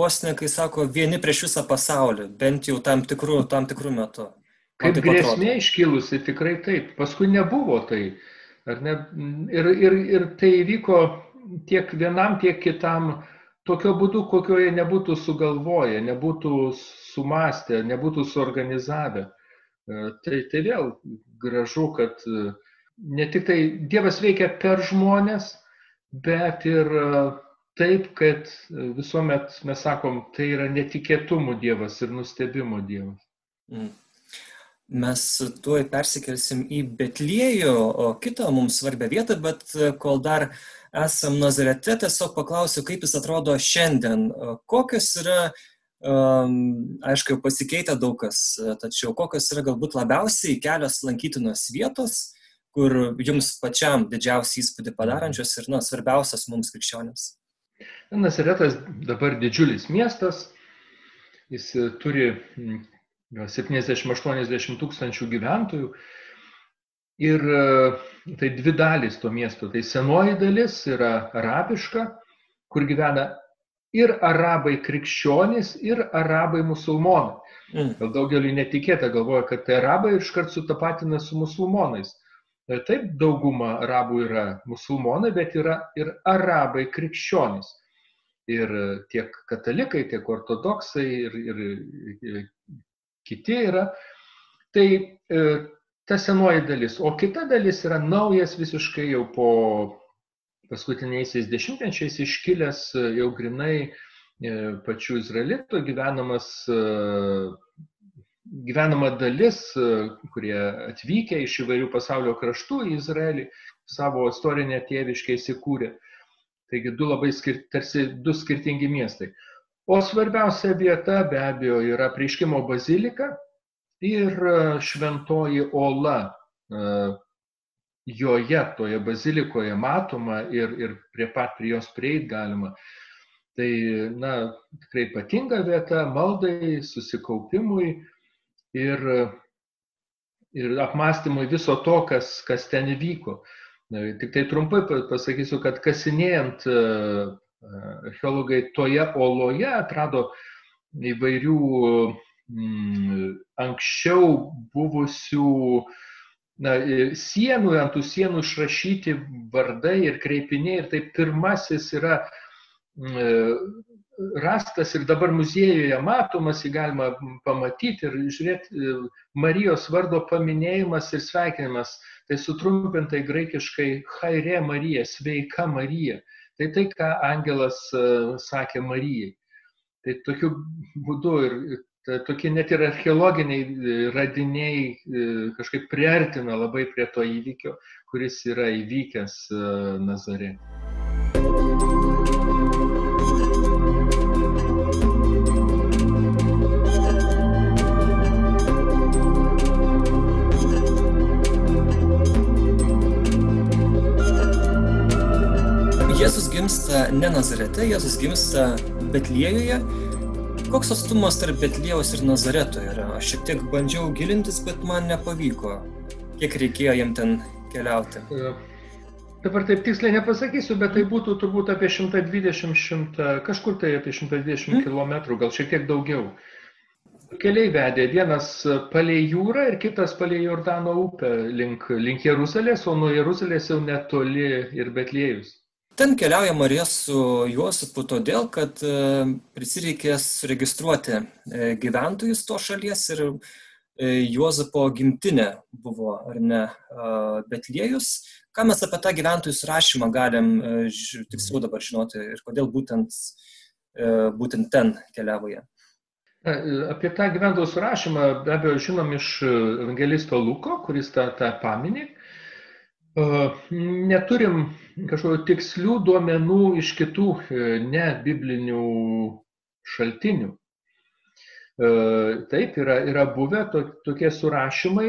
vos ne, kai sako, vieni prieš visą pasaulį, bent jau tam tikrų, tam tikrų metų. Kaip grėsmė iškilusi, tikrai taip. Paskui nebuvo tai. Ne? Ir, ir, ir tai įvyko tiek vienam, tiek kitam tokio būdu, kokio jie nebūtų sugalvoję, nebūtų sumastę, nebūtų suorganizavę. E, tai, tai vėl gražu, kad e, ne tik tai Dievas veikia per žmonės, bet ir e, taip, kad visuomet mes sakom, tai yra netikėtumų Dievas ir nustebimo Dievas. Mm mes tuoj persikelsim į Betliejų, o kitą mums svarbią vietą, bet kol dar esam Nazarete, tiesiog paklausiu, kaip jis atrodo šiandien. Kokios yra, um, aišku, pasikeitė daug kas, e, tačiau kokios yra galbūt labiausiai kelios lankytinos vietos, kur jums pačiam didžiausią įspūdį padarančios ir, na, svarbiausias mums krikščionėms. Nazaretas dabar didžiulis miestas, jis turi 70-80 tūkstančių gyventojų. Ir e, tai dvi dalys to miesto. Tai senoji dalis yra arabiška, kur gyvena ir arabai krikščionys, ir arabai musulmonai. Mm. Gal daugeliu netikėta galvoja, kad tai arabai iškart sutapatina su musulmonais. E, taip, dauguma arabų yra musulmonai, bet yra ir arabai krikščionys. Ir tiek katalikai, tiek ortodoksai, ir, ir kiti yra. Tai e, ta senoji dalis. O kita dalis yra naujas visiškai jau po paskutiniaisiais dešimtmečiais iškilęs e, jau grinai e, pačių izraelitų gyvenamas, gyvenama dalis, kurie atvykę iš įvairių pasaulio kraštų į Izraelį, savo istorinę tėviškę įsikūrė. Taigi du labai skir, tarsi du skirtingi miestai. O svarbiausia vieta be abejo yra prieškimo bazilika ir e, šventoji ola. Joje, toje bazilikoje matoma ir, ir prie pat prie jos prieit galima. Tai, na, tikrai ypatinga vieta maldai, susikaupimui ir, ir apmąstymui viso to, kas, kas ten įvyko. Tik tai trumpai pasakysiu, kad kasinėjant e, archeologai toje oloje atrado įvairių mm, anksčiau buvusių na, sienų, ant tų sienų išrašyti vardai ir kreipiniai. Ir tai pirmasis yra mm, rastas ir dabar muziejuje matomas, jį galima pamatyti ir žiūrėti Marijos vardo paminėjimas ir sveikinimas. Tai sutrumpintai graikiškai Haire Marija, sveika Marija. Tai tai, ką angelas e, sakė Marijai. Tai tokiu būdu ir tokie net ir archeologiniai e, radiniai e, kažkaip priartina labai prie to įvykio, kuris yra įvykęs e, Nazare. Jėzus gimsta ne Nazarete, Jėzus gimsta Betlėjoje Koks atstumas tarp Betlėjaus ir Nazareto yra? Aš šiek tiek bandžiau gilintis, bet man nepavyko. Kiek reikėjo jam ten keliauti? Dabar taip tiksliai nepasakysiu, bet tai būtų turbūt apie 120, kažkur tai apie 120 mm. km, gal šiek tiek daugiau. Keliai vedė vienas palei jūrą ir kitas palei Jordano upę link, link Jeruzalės, o nuo Jeruzalės jau netoli ir Betlėjus. Ten keliauja Marija su Juozapu todėl, kad e, prisireikės registruoti e, gyventojus to šalies ir e, Juozapo gimtinė buvo, ar ne, Betliejus. Ką mes apie tą gyventojų surašymą galim tiksliau dabar žinoti ir kodėl būtent, būtent ten keliavo jie? Apie tą gyventojų surašymą be abejo žinom iš evangelisto Luko, kuris tą, tą paminė. Neturim kažkokių tikslių duomenų iš kitų e, ne biblinių šaltinių. Taip, yra, yra buvę to, tokie surašymai.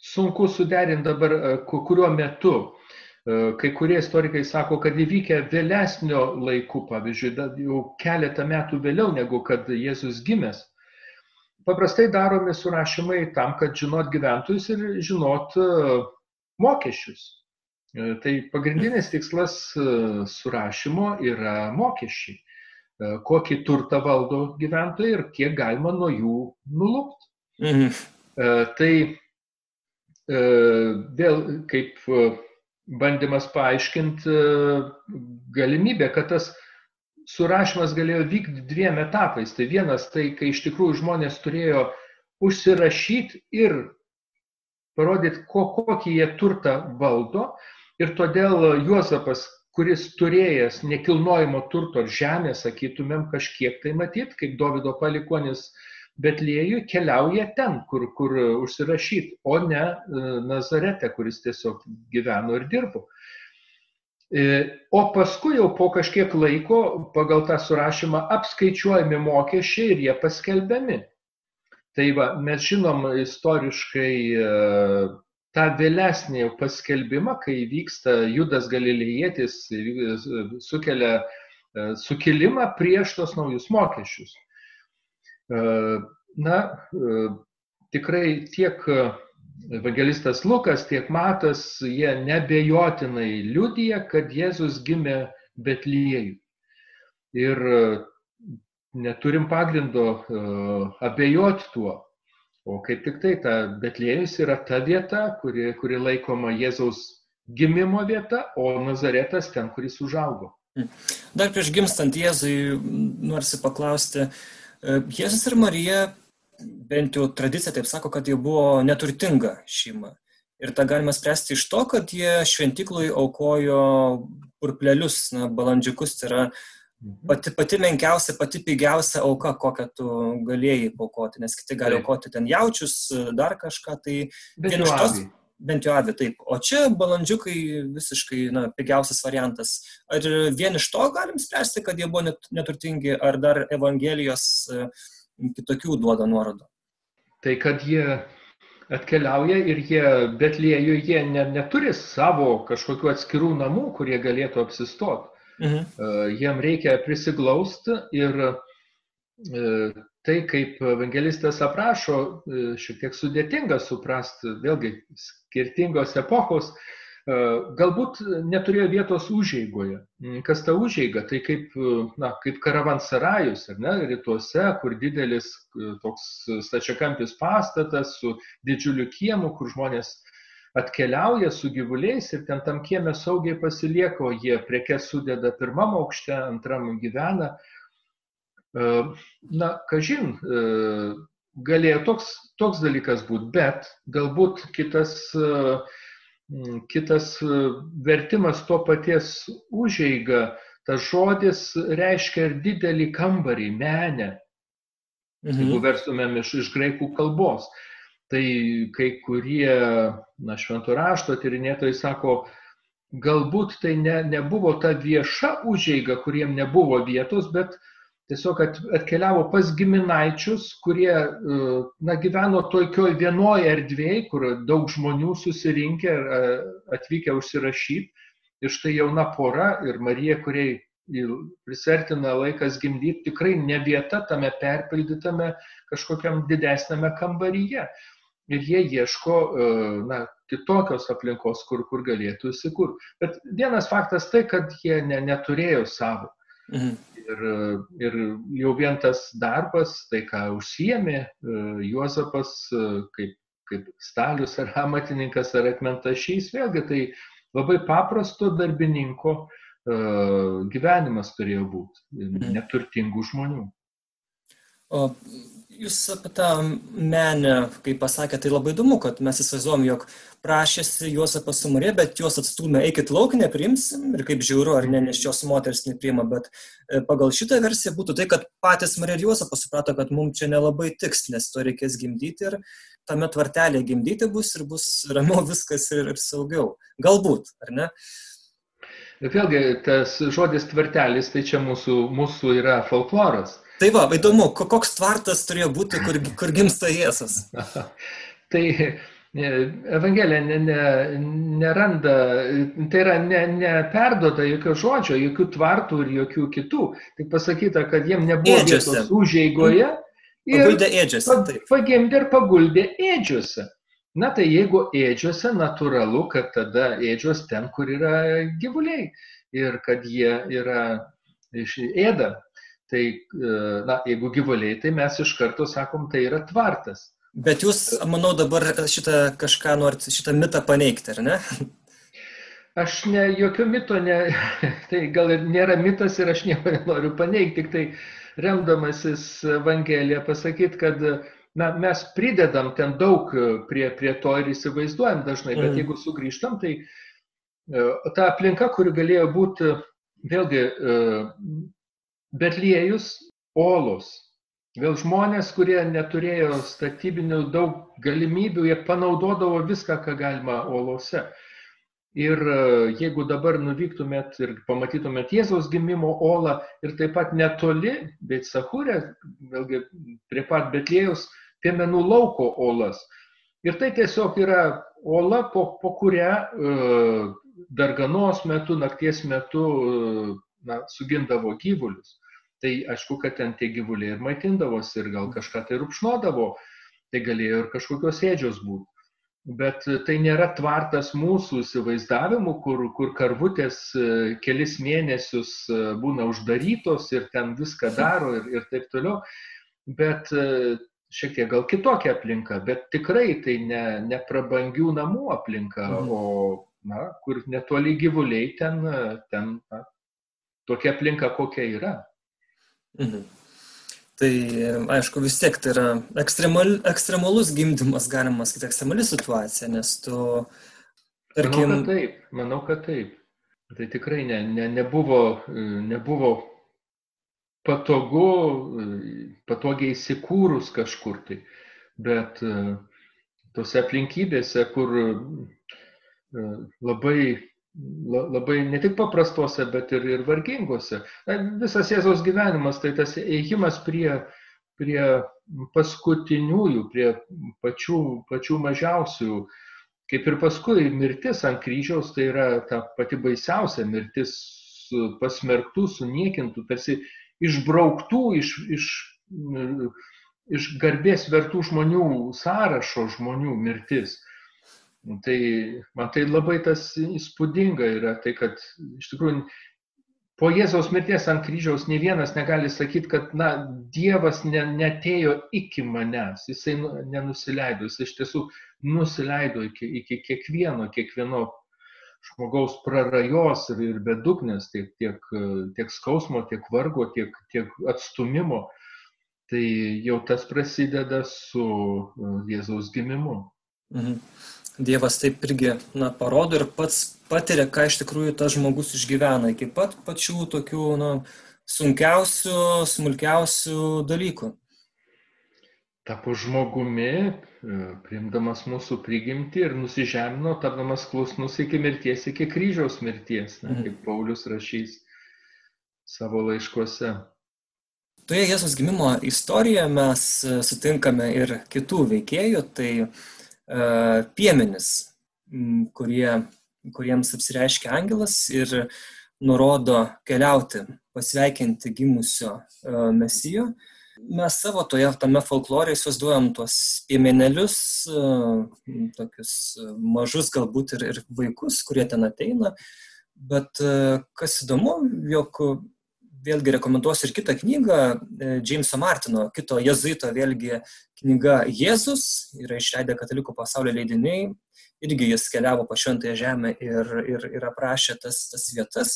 Sunku suderinti dabar, kuriuo metu. Kai kurie istorikai sako, kad įvykę vėlesnio laiku, pavyzdžiui, jau keletą metų vėliau negu kad Jėzus gimęs paprastai daromi surašymai tam, kad žinot gyventojus ir žinot e, mokesčius. E, tai pagrindinis tikslas e, surašymo yra mokesčiai. Kokį turtą valdo gyventojai ir kiek galima nuo jų nulupti. Mhm. Tai vėl kaip bandymas paaiškinti galimybę, kad tas surašymas galėjo vykti dviem etapais. Tai vienas tai, kai iš tikrųjų žmonės turėjo užsirašyti ir parodyti, ko, kokį jie turtą valdo. Ir todėl Juozapas, kuris turėjęs nekilnojimo turto ar žemės, sakytumėm, kažkiek tai matyt, kaip Davido palikonis Betliejui, keliauja ten, kur, kur užsirašyti, o ne e, Nazarete, kuris tiesiog gyveno ir dirbo. E, o paskui jau po kažkiek laiko pagal tą surašymą apskaičiuojami mokesčiai ir jie paskelbiami. Tai va, mes žinom istoriškai e, tą vėlesnį paskelbimą, kai vyksta Judas Galilėjėtis, e, sukelia sukilimą prieš tos naujus mokesčius. Na, tikrai tiek evangelistas Lukas, tiek Matas, jie nebejotinai liudija, kad Jėzus gimė Betlyjei. Ir e, neturim pagrindo uh, abejoti tuo. O kaip tik tai, ta Betliejus yra ta vieta, kuri, kuri laikoma Jėzaus gimimo vieta, o Nazaretas ten, kuris užaugo. Mm. Dar prieš gimstant Jėzui, norisi paklausti, e, Jėzus ir Marija bent jau tradicija taip sako, kad jie buvo neturtinga šeima. Ir tą galima spręsti iš to, kad jie šventiklui aukojo purplelius, na, balandžiukus, tai yra mhm. pati, pati menkiausia, pati pigiausia auka, kokią tu galėjai paukoti, nes kiti gali aukoti ten jaučius, dar kažką, tai bent jau avį. Bent jau avį, taip. O čia balandžiukai visiškai na, pigiausias variantas. Ar vien iš to galim spręsti, kad jie buvo neturtingi, ar dar Evangelijos uh, kitokių duoda nuorodų. Tai kad jie atkeliauja ir jie Betliejų, jie ne, neturi savo kažkokių atskirų namų, kurie galėtų apsistoti. Mhm. Uh, jiem reikia prisiglausti ir uh, tai, kaip evangelistas aprašo, uh, šiek tiek sudėtinga suprasti, vėlgi skirtingos epochos, E, galbūt neturėjo vietos užeigoje. Mm, kas ta užeiga? Tai kaip, e, na, kaip karavansarajus, ar ne, rytuose, kur didelis e, toks stačiakampis pastatas su didžiuliu kiemu, kur žmonės atkeliauja su gyvuliais ir ten tam kieme saugiai pasilieka, o jie prekes sudeda pirmam aukšte, antram gyvena. Na, kažin, galėjo toks, toks dalykas būti, bet galbūt kitas uh, kitas e, vertimas to paties užeiga, tas žodis reiškia ir didelį kambarį, menę. Mhm. Jeigu verstumėm iš, iš graikų kalbos. Tai kai kurie, na, šventų rašto tyrinėtojai sako, galbūt tai ne, nebuvo ta vieša užeiga, kuriem nebuvo vietos, bet uh, tiesiog atkeliavo pas giminaičius, kurie e, na, gyveno tokioj vienoje erdvėje, kur daug žmonių susirinkę ir e, atvykę užsirašyti. Ir štai jauna pora ir Marija, kuriai prisertina laikas gimdyti, tikrai ne vieta tame perpildytame kažkokiam didesnėme kambaryje. Ir jie ieško e, na, kitokios aplinkos, kur, kur galėtų įsikurti. Bet vienas faktas tai, kad jie ne, neturėjo savo. Mhm. Ir, ir jau vien tas darbas, tai ką užsiemė e, Juozapas e, kaip, kaip stalius ar amatininkas ar akmentašys, vėlgi tai labai paprasto darbininko gyvenimas turėjo būti, mhm. neturtingų žmonių. O Jūs apie tą menę, kaip pasakėte, tai labai įdomu, kad mes įsivaizduom, jog prašėsi Juozapas su Marija, bet juos atstumė, eikit lauk, nepriimsim ir kaip žiūriu, ar ne, nes šios moteris nepriima, bet e, pagal šitą versiją būtų tai, kad patys Marija ir Juozapas suprato, kad mums čia nelabai tiks, nes to reikės gimdyti ir tame tvartelėje gimdyti bus ir bus ramiau viskas ir, ir saugiau. Galbūt, ar ne? Bet vėlgi, tas žodis tvartelis, tai čia mūsų, mūsų yra folkloras Tai va, įdomu, koks tvartas turėjo būti, kur, kur gimsta Jėzus. tai e, Evangelija ne, ne, neranda, tai yra neperduota ne jokio žodžio, jokių tvartų ir jokių kitų. Tik pasakyta, kad jiem nebuvo ėdžiose. vietos užeigoje. Paguldė ėdžiose. Pagimdė ir paguldė ėdžiose. Na tai jeigu ėdžiose, natūralu, kad tada ėdžios ten, kur yra gyvuliai ir kad jie yra iš ėda. Tai, e, na, jeigu gyvuliai, tai mes iš karto sakom, tai yra tvartas. Bet jūs, manau, dabar šitą kažką norit, šitą mitą paneigti, ar ne? Aš ne, jokio mito, ne, tai gal ir nėra mitas ir aš nieko nenoriu paneigti, tik tai remdamasis Evangeliją pasakyti, kad na, mes pridedam ten daug prie, prie to ir įsivaizduojam dažnai, bet mm. jeigu sugrįžtam, tai e, ta aplinka, kuri galėjo būti vėlgi e, Betliejus Olos. Vėl žmonės, kurie neturėjo statybinių daug galimybių, jie panaudodavo viską, ką galima Olose. Ir e, jeigu dabar nuvyktumėt ir pamatytumėt Jėzaus gimimo olą ir taip pat netoli, bet Sahūrė, vėlgi prie pat Betlėjus, piemenų lauko olas. Ir tai tiesiog yra ola, po, po kurią e, darganos metu, nakties metu e, na, sugindavo gyvulius tai aišku, kad ten tie gyvuliai ir maitindavosi ir gal kažką tai rupšnodavo, tai galėjo ir kažkokios ėdžios būti. Bet tai nėra tvartas mūsų įsivaizdavimų, kur, kur karvutės e, kelis mėnesius e, būna uždarytos ir ten viską daro ir, ir taip toliau. Bet e, šiek tiek gal kitokia aplinka, bet tikrai tai ne, ne prabangių namų aplinka, mhm. o na, kur netoli gyvuliai ten, ten na, tokia aplinka kokia yra. Mhm. Tai aišku, vis tiek tai yra ekstremal, ekstremalus gimdymas, galima sakyti, ekstremali situacija, nes tu, tarkim... Manau, kad taip, manau, kad taip. Tai tikrai ne, ne, nebuvo, nebuvo patogu, patogiai įsikūrus kažkur tai, bet tose aplinkybėse, kur labai labai ne tik paprastuose, bet ir, ir varginguose. Visas Jėzaus gyvenimas tai tas ėjimas prie, prie paskutiniųjų, prie pačių, pačių mažiausių. Kaip ir paskui mirtis ant kryžiaus, tai yra ta pati baisiausia mirtis pasmerktų, suniekintų, tarsi išbrauktų iš, iš, iš garbės vertų žmonių sąrašo žmonių mirtis. Tai man tai labai tas įspūdinga yra, tai kad iš tikrųjų po Jėzaus mirties ant kryžiaus ne vienas negali sakyti, kad na, Dievas ne, netėjo iki manęs, jisai nu, nenusileido, jisai iš tiesų nusileido iki, iki kiekvieno, kiekvieno žmogaus prarajos ir, ir bedugnės, tiek, tiek, tiek skausmo, tiek vargo, tiek, tiek atstumimo. Tai jau tas prasideda su Jėzaus gimimu. Mhm. Dievas taip irgi na, parodo ir pats patiria, ką iš tikrųjų tas žmogus išgyvena iki pat pačių tokių na, sunkiausių, smulkiausių dalykų. Tapo žmogumi, e, priimdamas mūsų prigimtį ir nusižemino, tapdamas klusnus iki mirties, iki kryžiaus mirties, ne, mhm. kaip Paulius rašys savo laiškuose. Toje Jėzus gimimo istorijoje mes sutinkame ir kitų veikėjų, tai uh, E, piemenis, kurie kuriems apsireiškia angelas ir nurodo keliauti, pasveikinti gimusio mesijo. Mes savo toje tame folklore įsivaizduojam tuos piemenelius, tokius mažus galbūt ir, ir vaikus, kurie ten ateina. Bet kas įdomu, jog vėlgi rekomenduosiu ir kitą knygą, Jameso Martino, kito jezuito vėlgi knyga Jėzus, yra išleidę katalikų pasaulio leidiniai, irgi jis keliavo po šventąją žemę ir, ir, ir aprašė tas, tas vietas,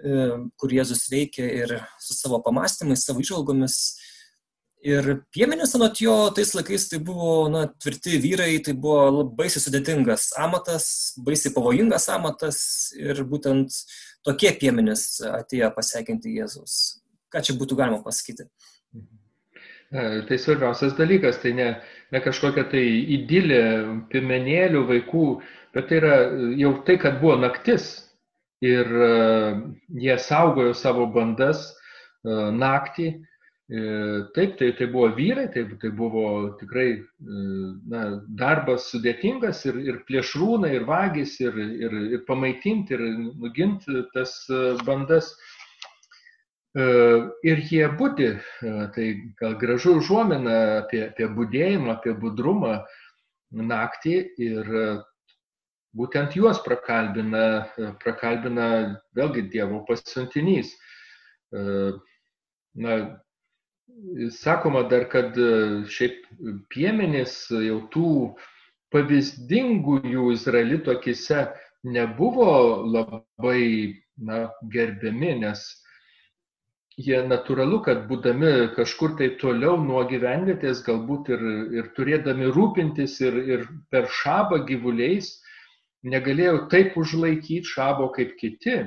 kur Jėzus veikia ir su savo pamastymais, savo išvalgomis. Ir piemenės anot jo tais laikais tai buvo na, tvirti vyrai, tai buvo labai sudėtingas amatas, baisiai pavojingas amatas ir būtent tokie piemenės atėjo pasveikinti Jėzus. Ką čia būtų galima pasakyti? Tai svarbiausias dalykas, tai ne, ne kažkokia tai idilė piemenėlių vaikų, bet tai yra jau tai, kad buvo naktis ir jie saugojo savo bandas naktį E, taip, tai, tai buvo vyrai, tai, tai buvo tikrai e, na, darbas sudėtingas ir, ir plėšrūnai, ir vagys, ir, ir, ir pamaitinti, ir nuginti tas e, bandas. Ir jie būdi, tai gal gražu užuomina apie, apie būdėjimą, apie budrumą naktį ir būtent juos prakalbina, prakalbina vėlgi Dievo pasiuntinys. Na, sakoma dar, kad e, šiaip piemenys jau tų pavyzdingųjų izraelito akise nebuvo labai na, gerbiami, nes jie natūralu, kad būdami kažkur tai toliau nuo gyvenvietės, galbūt ir, ir turėdami rūpintis ir, ir per šabą gyvuliais, negalėjo taip užlaikyti šabo kaip kiti.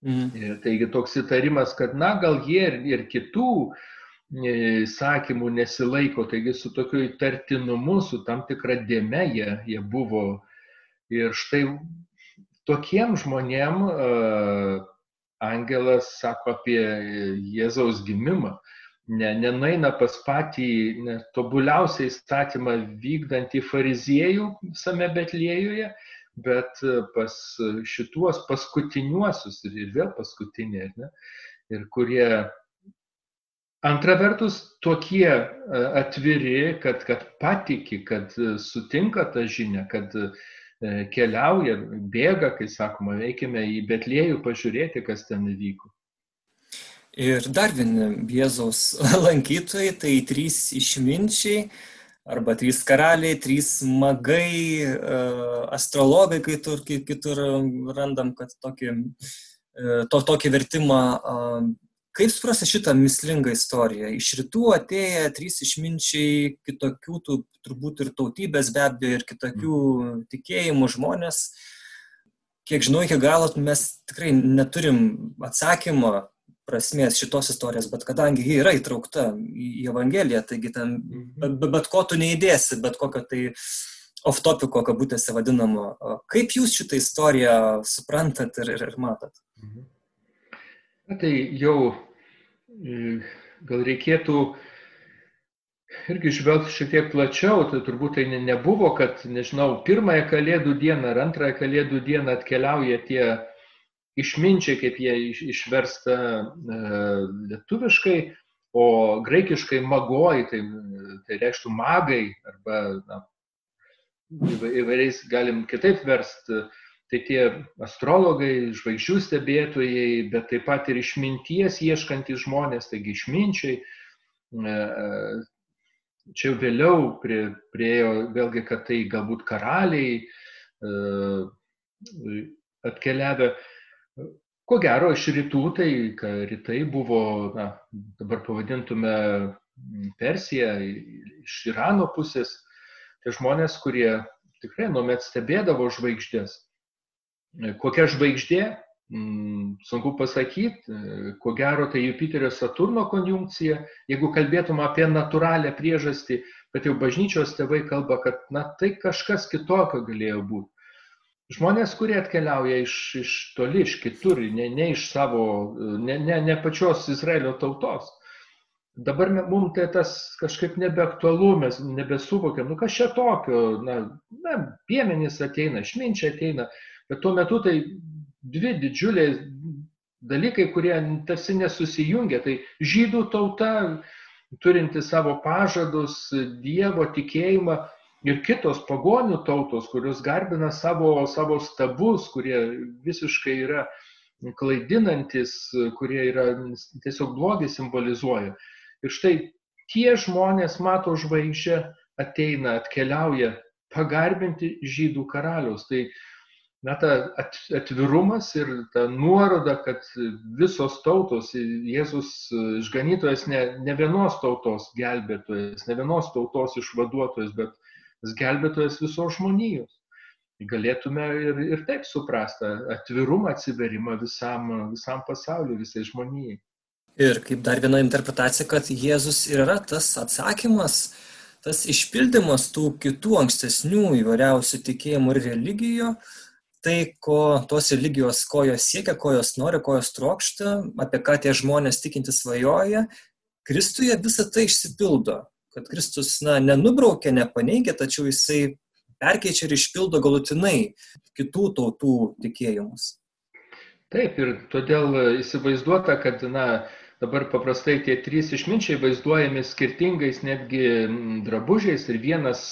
Mhm. Taigi toks įtarimas, kad na gal jie ir, ir kitų uh, įsakymų nesilaiko, taigi su tokiu įtartinumu, su tam tikra dėme jie, jie buvo. Ir štai tokiem žmonėm angelas sako apie Jėzaus gimimą. Ne, nenaina pas patį ne, tobuliausią įstatymą vykdantį fariziejų visame Betlėjuje, bet pas šituos paskutiniuosius ir, vėl paskutiniai, ne, ir kurie Antra vertus, tokie e, atviri, kad, kad patiki, kad e, sutinka tą žinią, kad e, keliauja, bėga, kai sakoma, veikime į Betlėjų pažiūrėti, kas ten įvyko. Ir dar vieni Jėzaus lankytojai, tai trys išminčiai, arba trys karaliai, trys magai, astrologai, kitur, kitur randam, kad tokį, to, tokį vertimą Kaip suprasti šitą mislingą istoriją? Iš rytų atėję trys išminčiai, kitokių tų, turbūt ir tautybės be abejo, ir kitokių mm. tikėjimų žmonės. Kiek žinau, iki galo mes tikrai neturim atsakymo prasmės šitos istorijos, bet kadangi ji yra įtraukta į Evangeliją, taigi ten bet, mhm. bet ko tu neįdėsi, bet kokio tai off-topiko kabutėse vadinamo. Kaip jūs šitą istoriją suprantat ir, ir, ir matot? Mhm. Na tai jau e, gal reikėtų irgi žvelgti šiek tiek plačiau, tai turbūt tai nebuvo, kad, nežinau, pirmąją kalėdų dieną ar antrąją kalėdų dieną atkeliauja tie išminčiai, kaip jie išversta e, lietuviškai, o graikiškai magoj, tai, tai reikštų magai, arba na, įvairiais galim kitaip versti tai tie astrologai, žvaigždžių stebėtojai, bet taip pat ir išminties ieškantys žmonės, taigi išminčiai. E, e, čia vėliau prie, priejo vėlgi, kad tai galbūt karaliai e, atkeliavę. Ko gero, iš rytų, tai rytai buvo, na, dabar pavadintume Persija, iš Irano pusės, tai žmonės, kurie tikrai nuomet stebėdavo žvaigždės. Kokia žvaigždė, mm, sunku pasakyti, ko gero tai Jupiterio Saturno konjunkcija, jeigu kalbėtum apie natūralią priežastį, bet jau bažnyčios tėvai kalba, kad na, tai kažkas kitokio galėjo būti. Žmonės, kurie atkeliauja iš, iš toli, iš kitur, ne, ne iš savo, ne, ne, ne pačios Izraelio tautos. Dabar mums tai tas kažkaip nebeaktualu, mes nebesuvokiam, nu kas čia tokio, na, na piemenys ateina, šminčiai ateina, Bet tuo metu tai dvi didžiuliai dalykai, kurie tarsi nesusijungia. Tai žydų tauta, turinti savo pažadus, Dievo tikėjimą ir kitos pagonių tautos, kurios garbina savo, savo stabus, kurie visiškai yra klaidinantis, kurie yra tiesiog blogį simbolizuoja. Ir štai tie žmonės mato žvaigždžią, ateina, atkeliauja pagarbinti žydų karaliaus. Tai na, ta atvirumas ir ta nuoroda, kad visos tautos, Jėzus išganytojas ne, ne vienos tautos gelbėtojas, ne vienos tautos išvaduotojas, bet gelbėtojas visos žmonijos. Galėtume ir, ir taip suprasti atvirumą, atsiverimą visam, visam pasauliu, visai žmonijai. Ir kaip dar viena interpretacija, kad Jėzus yra tas atsakymas, tas išpildymas tų kitų ankstesnių įvairiausių tikėjimų ir religijų, tai, ko tos religijos, ko jos siekia, ko jos nori, ko jos trokšta, apie ką tie žmonės tikinti svajoja, Kristuje visa tai išsipildo. Kad Kristus, na, nenubraukia, nepaneigia, tačiau jisai perkeičia ir išpildo galutinai kitų tautų tikėjimus. Taip, ir todėl įsivaizduota, kad, na, dabar paprastai tie trys išminčiai vaizduojami skirtingais netgi drabužiais ir vienas,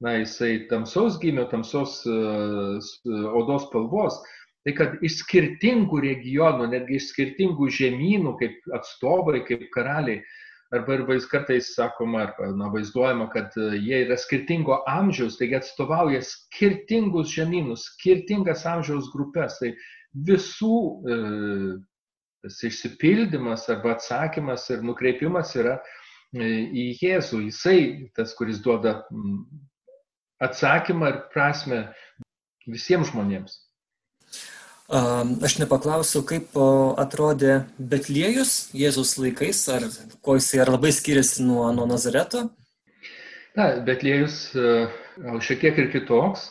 na, jisai tamsaus gimio, tamsos odos spalvos. Tai kad iš skirtingų regionų, netgi iš skirtingų žemynų, kaip atstovai, kaip karaliai, arba ir vaiz kartais sakoma, arba na, vaizduojama, kad jie yra skirtingo amžiaus, taigi atstovauja skirtingus žemynus, skirtingas amžiaus grupės. Tai visų e, tas išsipildymas arba atsakymas ir nukreipimas yra e, į Jėzų. Jisai tas, kuris duoda atsakymą ir prasme visiems žmonėms. Aš nepaklausiau, kaip atrodė Betliejus Jėzus laikais, ar ko jisai ar labai skiriasi nuo, nuo Nazareto? Na, Betliejus šiek tiek ir kitoks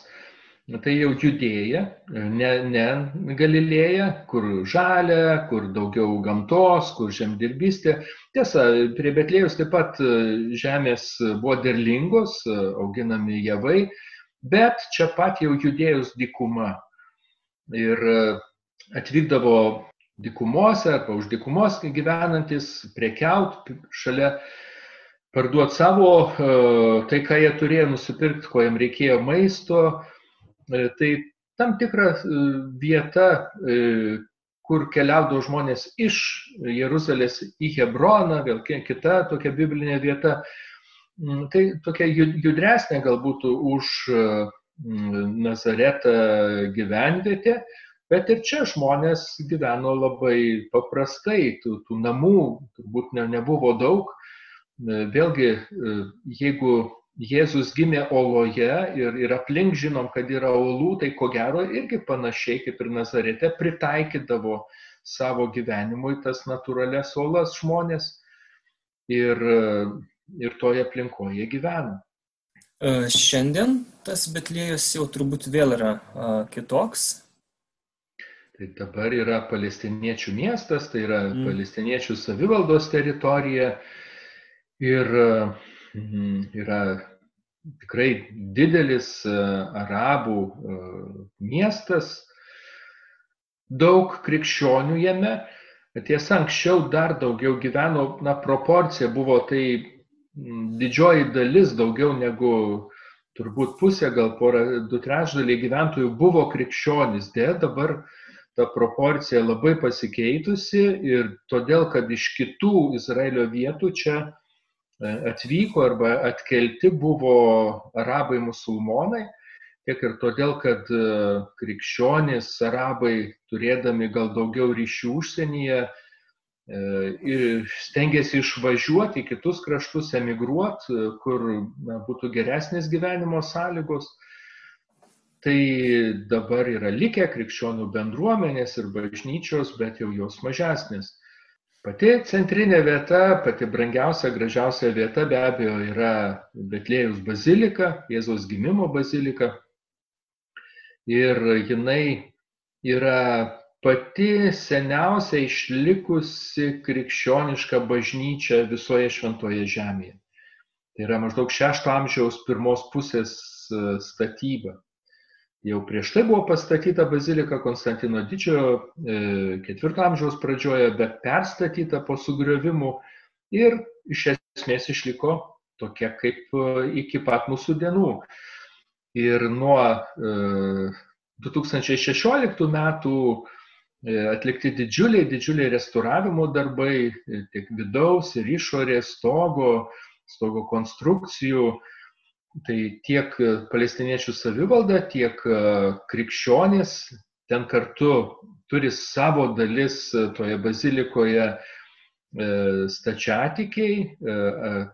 tai jau judėja, ne, ne Galilėja, kur žalia, kur daugiau gamtos, kur žemdirbystė. Tiesa, prie Betlėjus taip pat e, žemės buvo derlingos, e, auginami javai, bet čia pat jau judėjus dykuma. Ir e, atvykdavo dykumose arba už dykumos gyvenantis prekiaut šalia parduoti savo tai, ką jie turėjo nusipirkti, ko jiems reikėjo maisto, E, tai tam tikra e, vieta, e, kur keliaudavo žmonės iš Jeruzalės į Hebroną, vėl kita tokia biblinė vieta, mm, tai tokia judresnė galbūt už Nazaretą gyvenvietė, bet ir čia žmonės gyveno labai paprastai, tų, tų namų turbūt ne, nebuvo daug. Vėlgi, jeigu Jėzus gimė oloje ir, ir aplink žinom, kad yra olų, tai ko gero irgi panašiai kaip ir Nazarete pritaikydavo savo gyvenimui tas natūrales olas žmonės ir, ir toje aplinkoje gyvena. E, šiandien tas Betlėjus jau turbūt vėl yra a, kitoks. Tai dabar yra palestiniečių miestas, tai yra mm. palestiniečių savivaldos teritorija ir Mhm. Yra tikrai didelis e, arabų e, miestas, daug krikščionių jame. Tiesa, anksčiau dar daugiau gyveno, na, proporcija buvo tai didžioji dalis, daugiau negu turbūt pusė, gal pora, du trečdaliai gyventojų buvo krikščionys. Dėja, dabar ta proporcija labai pasikeitusi ir todėl, kad iš kitų Izraelio vietų čia atvyko arba atkelti buvo arabai musulmonai, tiek ir todėl, kad e, krikščionys arabai turėdami gal daugiau ryšių užsienyje e, stengiasi išvažiuoti į kitus kraštus, emigruoti, kur na, būtų geresnės gyvenimo sąlygos. Tai dabar yra likę krikščionių bendruomenės ir bažnyčios, bet jau jos mažesnės. Pati centrinė vieta, pati brangiausia, gražiausia vieta be abejo yra Betlėjus bazilika, Jėzaus gimimo bazilika. Ir jinai yra pati seniausia išlikusi krikščioniška bažnyčia visoje šventoje žemėje. Tai yra maždaug šešto amžiaus pirmos pusės e, statyba. Jau prieš tai buvo pastatyta bazilika Konstantino didžiojo ketvirto amžiaus pradžioje, bet perstatyta po sugriovimų ir iš esmės išliko tokia kaip iki pat mūsų dienų. Ir nuo 2016 metų E, atlikti didžiuliai, didžiuliai restauravimo darbai e, tiek vidaus ir išorės stogo, stogo konstrukcijų. Tai tiek palestiniečių savivalda, tiek e, krikščionis ten kartu turi savo dalis toje bazilikoje stačiatikiai,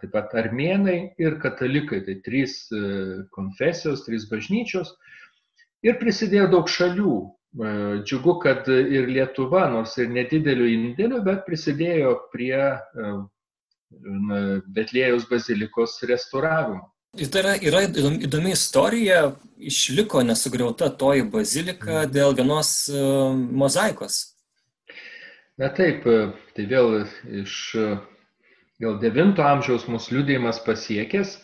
taip pat armėnai ir katalikai, tai trys konfesijos, trys bažnyčios. Ir prisidėjo daug šalių, E, džiugu, kad ir Lietuva, nors ir nedideliu indėliu, bet prisidėjo prie e, Betlėjaus bazilikos restauravimo. Ir tai yra, yra įdomi istorija, išliko nesugriauta toji bazilika mhm. dėl vienos uh, mozaikos. Na taip, tai vėl iš gal 9 amžiaus mūsų liūdėjimas pasiekęs,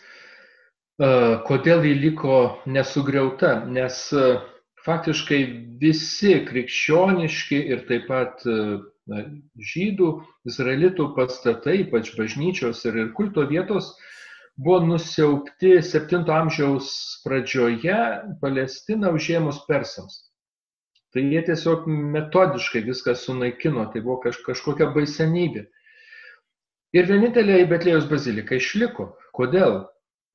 kodėl ji liko nesugriauta, nes faktiškai visi krikščioniški ir taip pat na, žydų, izraelitų pastatai, ypač bažnyčios ir, ir kulto vietos, buvo nusiaupti 7 amžiaus pradžioje Palestiną užėmus persams. Tai jie tiesiog metodiškai viską sunaikino, tai buvo kaž, kažkokia baisenybė. Ir vienintelė Betlėjos bazilika išliko. Kodėl?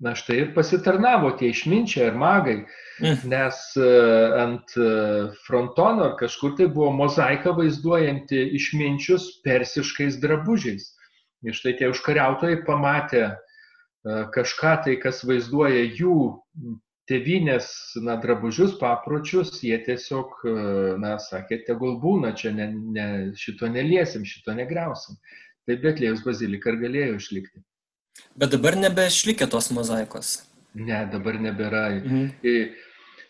Na štai ir pasitarnavo tie išminčiai ir magai, mm. nes e, ant e, frontono ar kažkur tai buvo mozaika vaizduojanti išminčius persiškais drabužiais. Ir štai tie užkariautojai pamatė kažką tai, kas vaizduoja jų tevinės na, drabužius, papročius, jie tiesiog, na, sakė, tegul būna, čia ne, ne, šito neliesim, šito negriausim. Tai Betlėjus bazilika ir galėjo išlikti. Bet dabar nebeišlikė tos mozaikos. Ne, dabar nebėra. Mhm.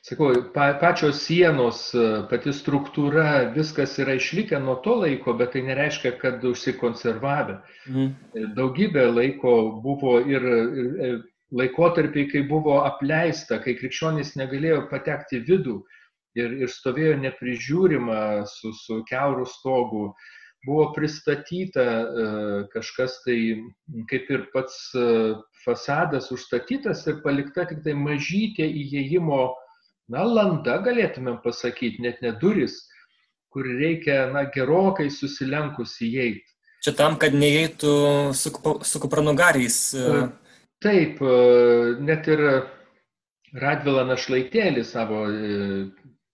Sakau, pa, pačios sienos, pati struktūra, viskas yra išlikę nuo to laiko, bet tai nereiškia, kad užsikonservavę. Mhm. Daugybė laiko buvo ir, ir laikotarpiai, kai buvo apleista, kai krikščionys negalėjo patekti vidų ir, ir stovėjo neprižiūrima su, su keurų stogu. Buvo pristatyta e, kažkas tai kaip ir pats e, fasadas užstatytas ir palikta tik tai mažytė įėjimo, na, landa galėtumėm pasakyti, net ne duris, kur reikia, na, gerokai susilenkus įeiti. Čia tam, kad neįeitų su, su kupranugariais. E. Taip, net ir Radvila Našlaitėlį savo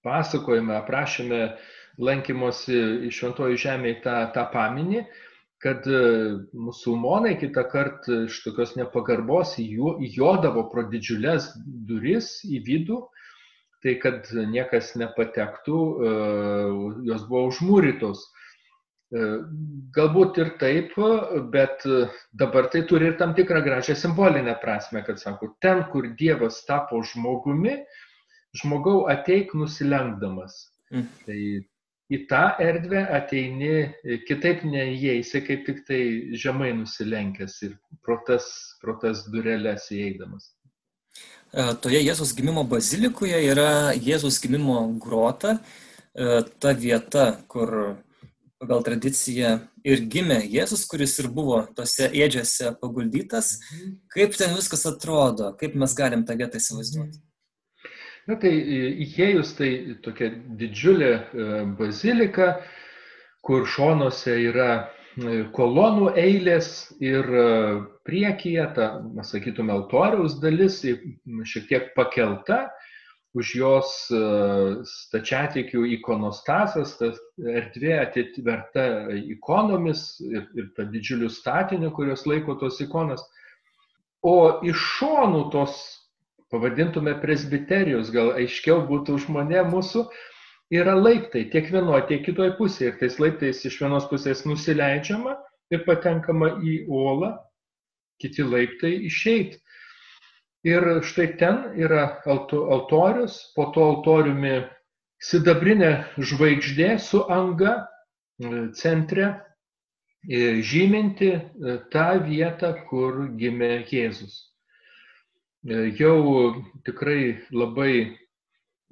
pasakojime aprašėme lankymosi šventojo žemėje tą, tą paminį, kad e, musulmonai kitą kartą iš tokios nepagarbos įjodavo pro didžiulės duris į vidų, tai kad niekas nepatektų, e, jos buvo užmūrytos. E, galbūt ir taip, bet dabar tai turi ir tam tikrą gražią simbolinę prasme, kad sako, ten, kur Dievas tapo žmogumi, žmogau ateik nusilenkdamas. Mm. Tai į tą erdvę ateini, kitaip neįeisi, kaip tik tai žemai nusilenkęs ir pro tas, pro tas durelės įeidamas. E, toje Jėzus gimimo bazilikoje yra Jėzus gimimo grota, e, ta vieta, kur pagal tradiciją ir gimė Jėzus, kuris ir buvo tose ėdžiose paguldytas. Kaip ten viskas atrodo, kaip mes galim tą vietą įsivaizduoti? Na tai e, įėjus tai tokia didžiulė bazilika, kur šonuose yra kolonų eilės ir priekyje ta, sakytume, altoriaus dalis šiek tiek pakelta, už jos stačiatikių ikonostasas, ta erdvė atitverta ikonomis ir, ir ta didžiuliu statiniu, kurios laiko tos ikonas. O iš šonų tos pavadintume presbiterijos, gal aiškiau būtų žmonė mūsų, yra laiptai tiek vienoje, tiek kitoje pusėje. Ir tais laiptais iš vienos pusės nusileidžiama ir patenkama į uolą, kiti laiptai išeit. Ir štai ten yra altorius, po to altoriumi sidabrinė žvaigždė su anga e, centre, e, žyminti e, tą vietą, kur gimė Jėzus. Jau tikrai labai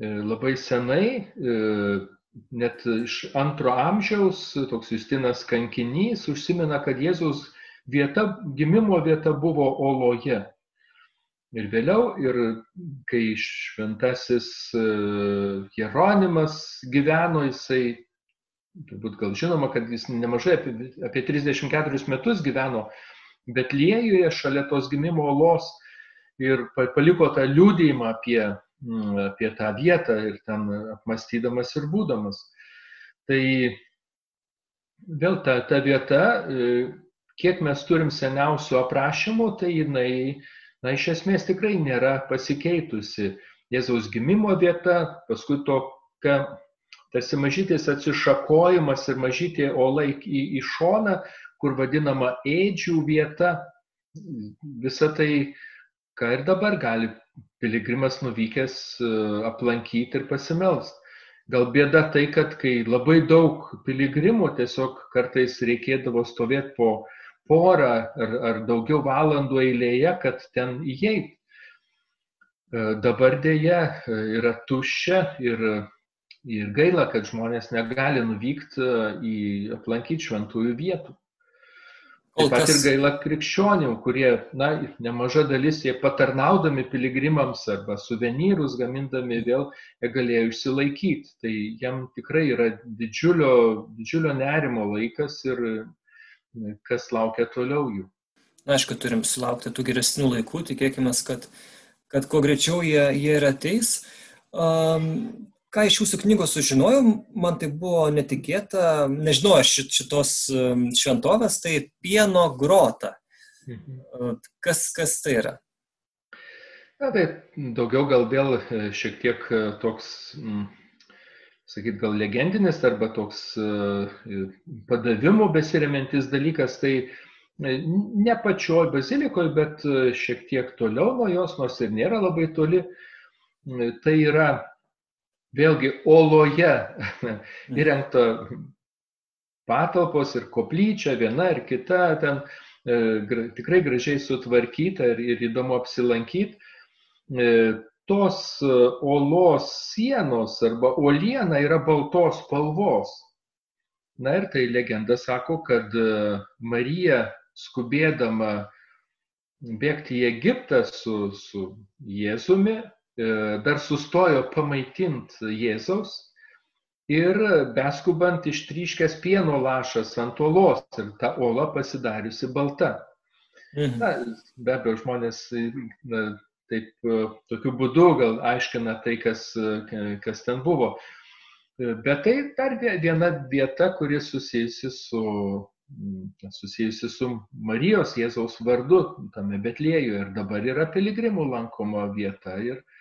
labai senai, net iš antro amžiaus, toks Justinas kankinys užsimena, kad Jėzaus vieta, gimimo vieta buvo Oloje. Ir vėliau, ir kai šventasis Jeronimas gyveno, jisai turbūt gal žinoma, kad jis nemažai apie, apie 34 metus gyveno Betliejuje šalia tos gimimo olos ir paliko tą liūdėjimą apie, apie tą vietą ir ten apmastydamas ir būdamas. Tai vėl ta, ta vieta, e, kiek mes turim seniausių aprašymų, tai jinai, na, iš esmės tikrai nėra pasikeitusi. Jėzaus gimimo vieta, paskui tokia tarsi mažytis atsišakojimas ir mažytė ola į, į šoną, kur vadinama ėdžių vieta. Visą tai, ką ir dabar gali piligrimas nuvykęs e, aplankyti ir pasimelst. Gal bėda tai, kad kai labai daug piligrimų tiesiog kartais reikėdavo stovėti po porą ar, ar daugiau valandų eilėje, kad ten įeit. E, dabar dėja e, yra tuščia ir Ir gaila, kad žmonės negali nuvykti į aplankyti šventųjų vietų. Taip pat kas... ir gaila krikščionių, kurie, na, nemaža dalis jie patarnaudami piligrimams arba suvenyrus gamindami vėl galėjo išsilaikyti. Tai jam tikrai yra didžiulio, didžiulio nerimo laikas ir e, kas laukia toliau jų. Na, aišku, turim sulaukti tų geresnių laikų, tikėkime, kad, kad kuo greičiau jie, jie ir ateis. Um, ką iš jūsų knygos sužinojau, man tai buvo netikėta, nežinau, aš šitos um, šventovės, tai pieno grota. Mhm. Kas, kas tai yra? Na, tai daugiau gal vėl e, šiek tiek e, toks, sakyt, gal legendinis arba toks e, padavimu besiriamintis dalykas, tai ne pačioj bazilikoje, bet šiek tiek toliau nuo jos, nors ir nėra labai toli. Tai yra vėlgi oloje mhm. įrengta patalpos ir koplyčia, viena ir kita, ten e, tikrai gražiai sutvarkyta ir, ir įdomu apsilankyti. E, tos e, olos sienos arba oliena yra baltos spalvos. Na ir tai legenda sako, kad e, Marija skubėdama bėgti į Egiptą su, su Jėzumi, dar sustojo pamaitinti Jėzaus ir beskubant ištryškęs pieno lašas ant olos ir ta ola pasidariusi balta. Mhm. Na, be abejo, žmonės na, taip e, tokiu būdu gal aiškina tai, kas, e, kas ten buvo. Bet tai dar viena vieta, kuri susijusi su, susijusi su Marijos Jėzaus vardu tame Betlėjuje ir dabar yra piligrimų lankoma vieta. Ir, E,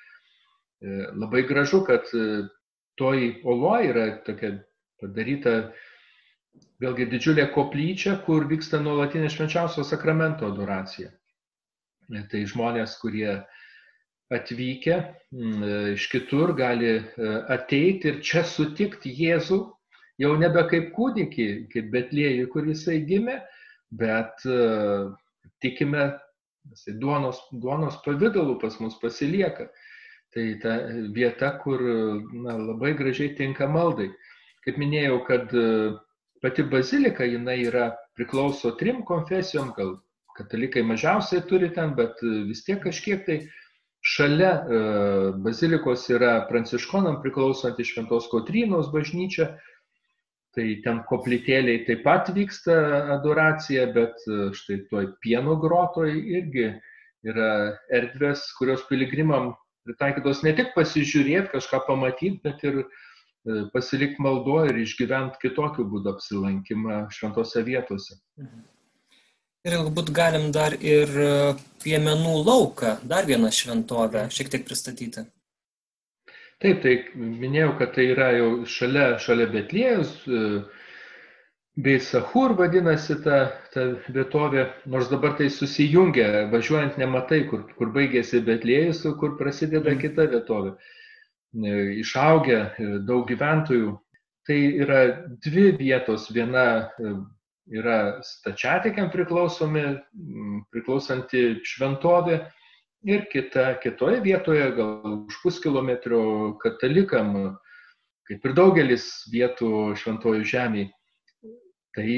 labai gražu, kad e, toj oloje yra tokia padaryta vėlgi didžiulė koplyčia, kur vyksta nuolatinė švenčiausio sakramento adoracija. E, tai žmonės, kurie atvykę iš kitur gali ateiti ir čia sutikti Jėzų, jau nebe kaip kūdikį, kaip Betlėjų, kur jisai gimė, bet tikime, duonos, duonos pavydalu pas mus pasilieka. Tai ta vieta, kur na, labai gražiai tinka maldai. Kaip minėjau, kad e, pati bazilika, jinai yra priklauso trim konfesijom, gal katalikai mažiausiai turi ten, bet e, vis tiek kažkiek tai šalia e, bazilikos yra pranciškonam priklausanti Šventos Kotrynos bažnyčia, tai ten koplytėliai taip pat vyksta adoracija, bet štai toj pieno grotoj irgi yra erdvės, kurios piligrimam pritaikytos ne tik pasižiūrėti, kažką pamatyti, bet ir e, pasilikti maldo ir išgyventi kitokiu būdu apsilankymą šventose vietose. Mhm. Ir galbūt galim dar ir e, piemenų lauką, dar vieną šventovę, šiek tiek pristatyti. Taip, tai minėjau, kad tai yra jau šalia, šalia Betlėjus, e, bei Sahur vadinasi ta, ta vietovė, nors dabar tai susijungia, važiuojant nematai, kur, kur baigėsi Betlėjus, kur prasideda mhm. kita vietovė. E, išaugę e, daug gyventojų. Tai yra dvi vietos, viena e, yra stačiatikiam priklausomi, priklausanti šventovė, ir kita, kitoje vietoje, gal už puskilometrio katalikam, kaip ir daugelis vietų šventojų žemėje. Tai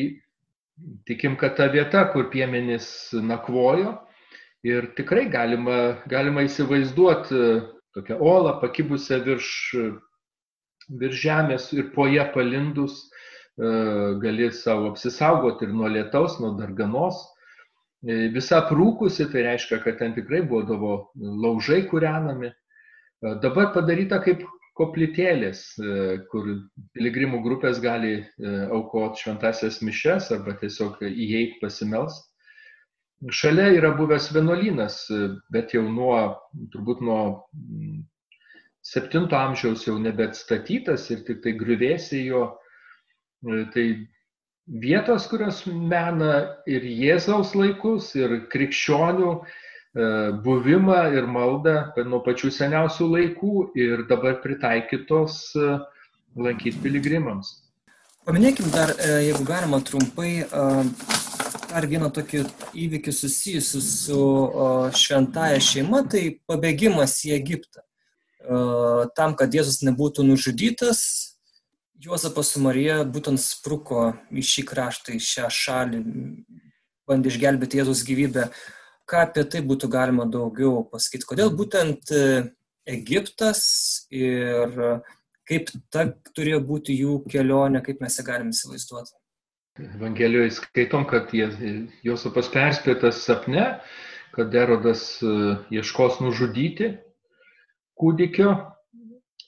tikim, kad ta vieta, kur piemenys nakvojo, ir tikrai galima, galima įsivaizduoti tokią olą pakibusią virš, virš žemės ir po ją palindus gali savo apsisaugoti ir nuo lietaus, nuo darganos E, visa aprūkusi, tai reiškia, kad ten tikrai būdavo laužai kūrenami. E, dabar padaryta kaip koplytėlės, e, kur piligrimų grupės gali aukoti šventasias mišes arba tiesiog įeiti pasimels. Šalia yra buvęs vienuolynas, bet jau nuo, turbūt nuo 7 amžiaus jau nebeatstatytas ir tik tai grįvėsi jo. Tai vietos, kurios mena ir Jėzaus laikus, ir krikščionių e, buvimą ir maldą nuo pačių seniausių laikų ir dabar pritaikytos e, lankyti piligrimams. Paminėkim dar, e, jeigu galima trumpai, dar vieną tokį įvykį susijusiu su šventaja šeima, tai pabėgimas į Egiptą. Tam, kad Jėzus nebūtų nužudytas, Juozapas su Marija būtent spruko į šį kraštą, į šią šalį, bandė išgelbėti Jėzus gyvybę. Ką apie tai būtų galima daugiau pasakyti? Kodėl būtent e, Egiptas ir kaip ta turėjo būti jų kelionė, kaip mes ją galim įsivaizduoti? Evangelijoje skaitom, kad Josapas perspėtas sapne, kad Erodas e, ieškos nužudyti kūdikio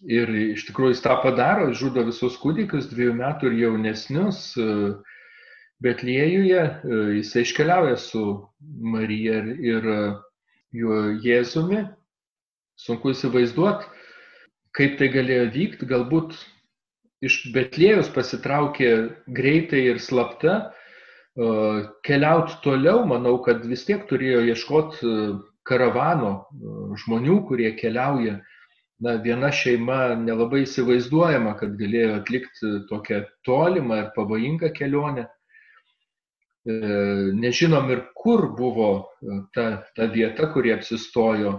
Ir iš tikrųjų jis tą padaro, žudo visus kūdikius, dviejų metų ir jaunesnius. Betliejuje jisai iškeliauja su Marija ir juo Jėzumi. Sunku įsivaizduoti, kaip tai galėjo vykti. Galbūt iš Betliejus pasitraukė greitai ir slapta. Keliauti toliau, manau, kad vis tiek turėjo ieškoti karavano žmonių, kurie keliauja na, viena šeima nelabai įsivaizduojama, kad galėjo atlikti tokią tolimą ir pavojingą kelionę. E, nežinom ir kur buvo e, ta, ta vieta, kurie apsistojo,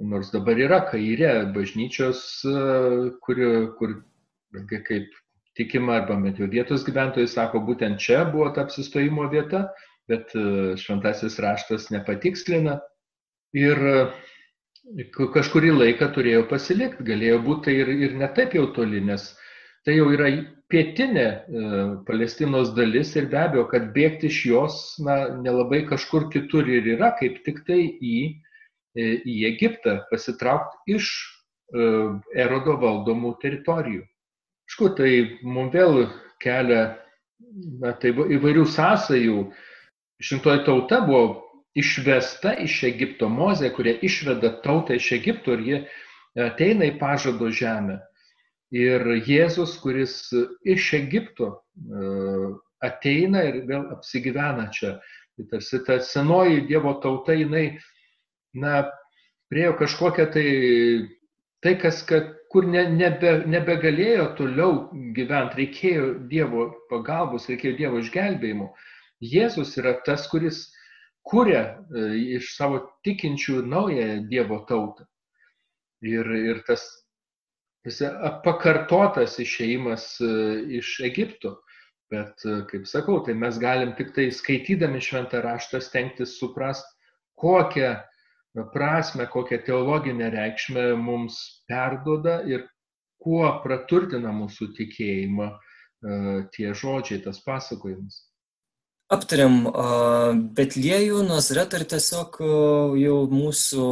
nors dabar yra kairė bažnyčios, e, kur, kur kaip tikima, arba met jau vietos gyventojai sako, būtent čia buvo ta apsistojimo vieta, bet šventasis raštas nepatikslina. Ir kažkurį laiką turėjo pasilikti, galėjo būti tai ir, ir netaip jau toli, nes tai jau yra pietinė e, Palestinos dalis ir be abejo, kad bėgti iš jos na, nelabai kažkur kitur ir yra, kaip tik tai į, e, į Egiptą, pasitraukti iš e, Erodo valdomų teritorijų. Šku, tai mums vėl kelia na, tai įvairių sąsajų. Šimtoji tauta buvo išvesta iš Egipto, Mozė, kurie išveda tautą iš Egipto ir jie ateina į pažado žemę. Ir Jėzus, kuris iš Egipto e, ateina ir vėl apsigyvena čia. Tai tarsi ta senoji Dievo tauta, jinai, na, priejo kažkokią tai, tai kas, kad, kur ne, nebe, nebegalėjo toliau gyventi, reikėjo Dievo pagalbos, reikėjo Dievo išgelbėjimo. Jėzus yra tas, kuris kuria e, iš savo tikinčių naują Dievo tautą. Ir, ir tas, tas pakartotas išeimas e, iš Egipto. Bet, e, kaip sakau, tai mes galim tik tai skaitydami šventą raštą stengtis suprast, kokią prasme, kokią teologinę reikšmę mums perdoda ir kuo praturtina mūsų tikėjimą tie žodžiai, tas pasakojimas aptarėm Betliejų, Nazaretą ir tiesiog jau mūsų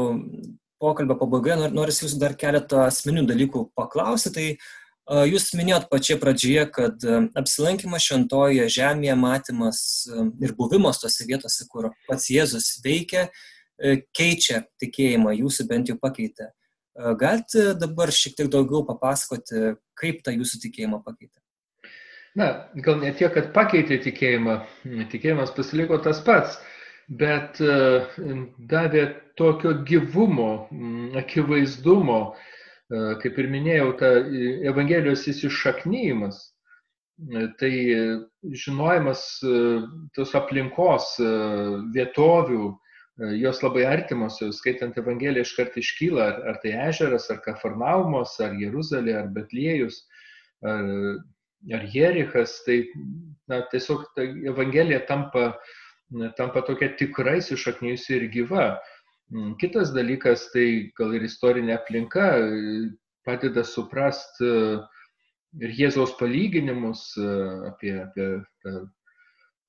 pokalbio pabaigoje norisi jūsų dar keletą asmenių dalykų paklausyti. Tai jūs minėjot pačioje pradžioje, kad apsilankimas šventoje žemėje, matymas ir buvimas tose vietose, kur pats Jėzus veikia, keičia tikėjimą, jūsų bent jau pakeitė. Galite dabar šiek tiek daugiau papasakoti, kaip tą jūsų tikėjimą pakeitė? Na, gal ne tiek, kad pakeitė tikėjimą, tikėjimas pasiliko tas pats, bet e, davė tokio gyvumo, akivaizdumo, e, kaip ir minėjau, ta Evangelijos įsišaknyjimas, e, tai žinojimas tos aplinkos, vietovių, jos labai artimos, skaitant Evangeliją iškart iškyla, ar, ar tai ežeras, ar Kafarnaumos, ar Jeruzalė, ar Betliejus, ar, ar Jerichas, tai na, tiesiog ta Evangelija tampa, tampa tokia tikrai sušaknyjusi ir gyva. Mm, kitas dalykas, tai gal ir istorinė aplinka padeda suprasti ir Jėzaus palyginimus apie, apie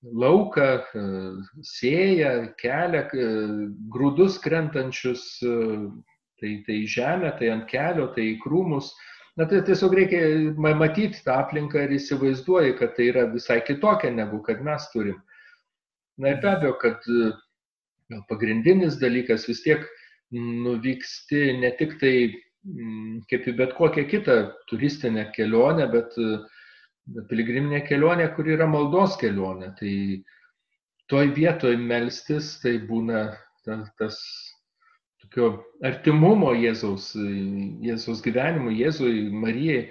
lauką, sėją, kelią, grūdus krentančius, tai, tai žemę, tai ant kelio, tai į krūmus. Na tai tiesiog reikia matyti tą aplinką ir įsivaizduoji, kad tai yra visai kitokia negu kad mes turim. Na ir be abejo, kad pagrindinis dalykas vis tiek nuvyksti ne tik tai kaip į bet kokią kitą turistinę kelionę, bet uh, piligriminė kelionė, kur yra maldos kelionė. Tai toj vietoj melstis, tai būna ta, tas tokio artimumo Jėzaus, Jėzaus gyvenimui, Jėzui, Marijai,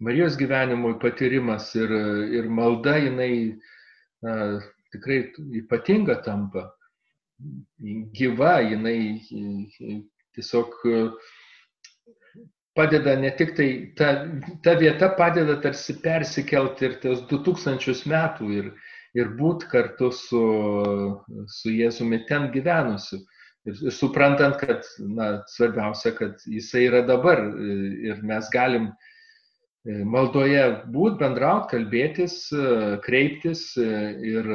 Marijos gyvenimui patyrimas ir, ir malda jinai na, tikrai ypatinga tampa, gyva, jinai tiesiog padeda ne tik tai, ta, ta vieta padeda tarsi persikelti ir tos 2000 metų ir, ir būti kartu su, su Jėzumi ten gyvenusiu. Ir, ir suprantant, kad na, svarbiausia, kad jisai yra dabar ir mes galim e, maldoje būti, bendrauti, kalbėtis, e, kreiptis e, ir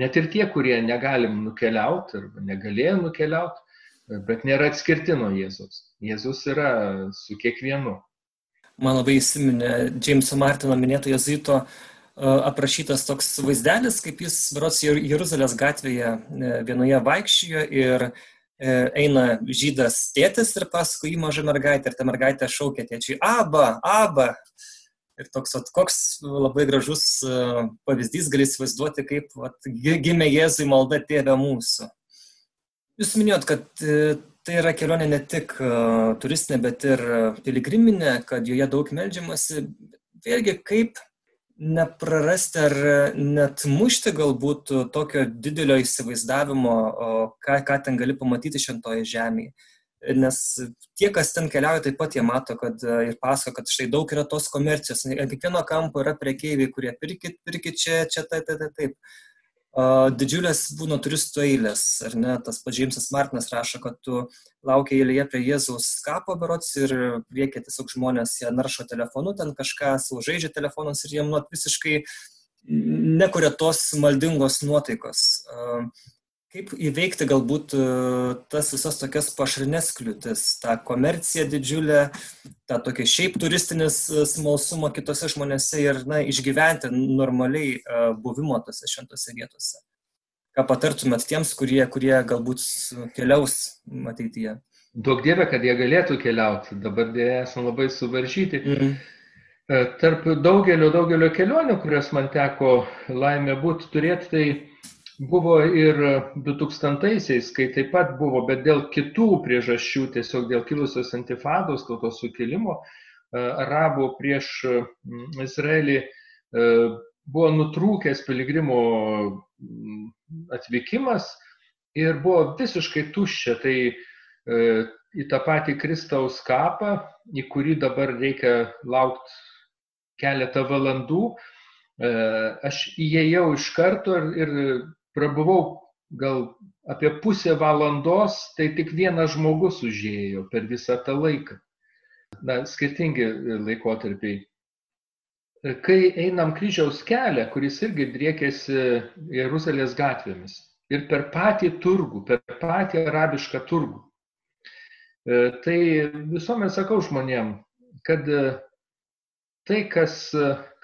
net ir tie, kurie negalim nukeliauti arba negalėjo nukeliauti, bet nėra atskirti nuo Jėzus. Jėzus yra su kiekvienu. Man labai įsiminė Jameso Martino minėto jezuito aprašytas toks vaizdelis, kaip jis, berots, Jeruzalės gatvėje e, vienoje vaikščiojo ir e, eina žydas tėtis ir paskui jį mažą mergaitę ir ta mergaitė šaukia tėčiui, aba, aba. Ir toks, at, koks labai gražus e, pavyzdys gali įsivaizduoti, kaip at, gimė Jėzui malda tėvė mūsų. Jūs minėjot, kad e, tai yra kelionė ne tik e, turistinė, bet ir piligriminė, kad joje daug melžiamasi. Vėlgi, kaip neprarasti ar net mušti galbūt tokio didelio įsivaizdavimo, ką, ką ten gali pamatyti šventoje žemėje. Nes tie, kas ten keliauja, taip pat jie mato kad, e, ir pasako, kad štai daug yra tos komercijos. Ant kiekvieno kampo yra prekeiviai, kurie pirkit, pirkit čia, čia, taip, taip, taip. taip didžiulės būna turistų eilės, ar ne? Tas pats Džeimsas Martinas rašo, kad tu laukia eilėje prie Jėzaus kapo berots ir veikia tiesiog žmonės, jie naršo telefonu, ten kažką saužaidžia telefonas ir jiem nuot visiškai nekuria tos maldingos nuotaikos. Kaip įveikti galbūt e, tas visas tokias pašrinės kliūtis, tą komerciją didžiulę, tą tokį šiaip turistinis e, smalsumą kitose žmonėse ir na, išgyventi normaliai e, buvimo tose šventose vietose. Ką patartumėt tiems, kurie, kurie galbūt keliaus ateityje? Daug dievė, kad jie galėtų keliauti, dabar dėja esame labai suvaržyti. Mm. Tarp daugelio, daugelio kelionių, kurias man teko laimė būti turėti, tai Buvo ir 2000-aisiais, kai taip pat buvo, bet dėl kitų priežasčių, tiesiog dėl kilusios antifados, tautos sukilimo, e, arabų prieš Izraelį e, buvo nutrūkęs piligrimų atvykimas ir buvo visiškai tuščia. Tai e, į tą patį Kristaus kapą, į kurį dabar reikia laukti keletą valandų, aš įėjau iš karto ir, ir prabuvau gal apie pusę valandos, tai tik vienas žmogus užėjo per visą tą laiką. Na, skirtingi laikotarpiai. Kai einam kryžiaus kelią, kuris irgi driekėsi Jeruzalės gatvėmis ir per patį turgų, per patį arabišką turgų, tai visuomet sakau žmonėm, kad tai, kas,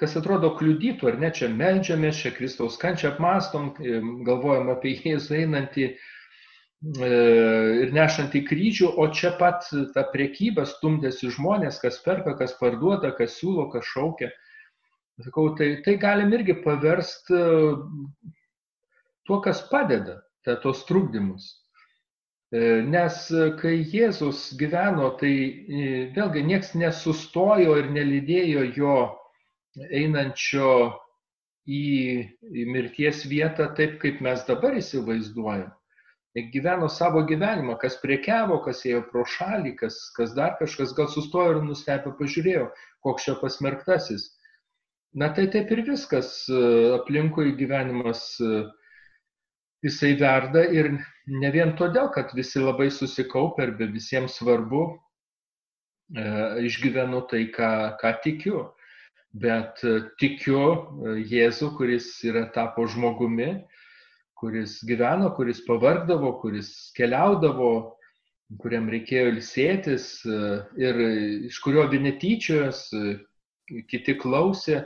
kas atrodo kliudytų, ar ne, čia melžiamės, čia Kristaus kančią apmastom, galvojam apie Jėzų einantį e, ir nešantį kryžių, o čia pat ta priekyba stumdėsi žmonės, kas perka, kas parduoda, kas siūlo, kas šaukia. Sakau, tai, tai galim irgi paversti tuo, kas padeda, tai tos trukdymus. E, nes e, kai Jėzus gyveno, tai e, vėlgi nieks nesustojo ir nelydėjo jo einančio į, mirties vietą taip, kaip mes dabar įsivaizduojam. gyveno savo gyvenimą, kas priekiavo, kas ėjo pro šalį, kas, kas dar kažkas, gal sustojo ir nustebė, pažiūrėjo, koks čia pasmerktasis. Na tai taip ir viskas, aplinkui gyvenimas jisai verda ir ne vien todėl, kad visi labai susikaupę ir visiems svarbu, e, išgyvenu tai, ką, ką tikiu, bet tikiu Jėzų, kuris yra tapo žmogumi, kuris gyveno, kuris pavardavo, kuris keliaudavo, kuriam reikėjo ilsėtis e, ir iš kurio vieni tyčios, e, kiti klausė.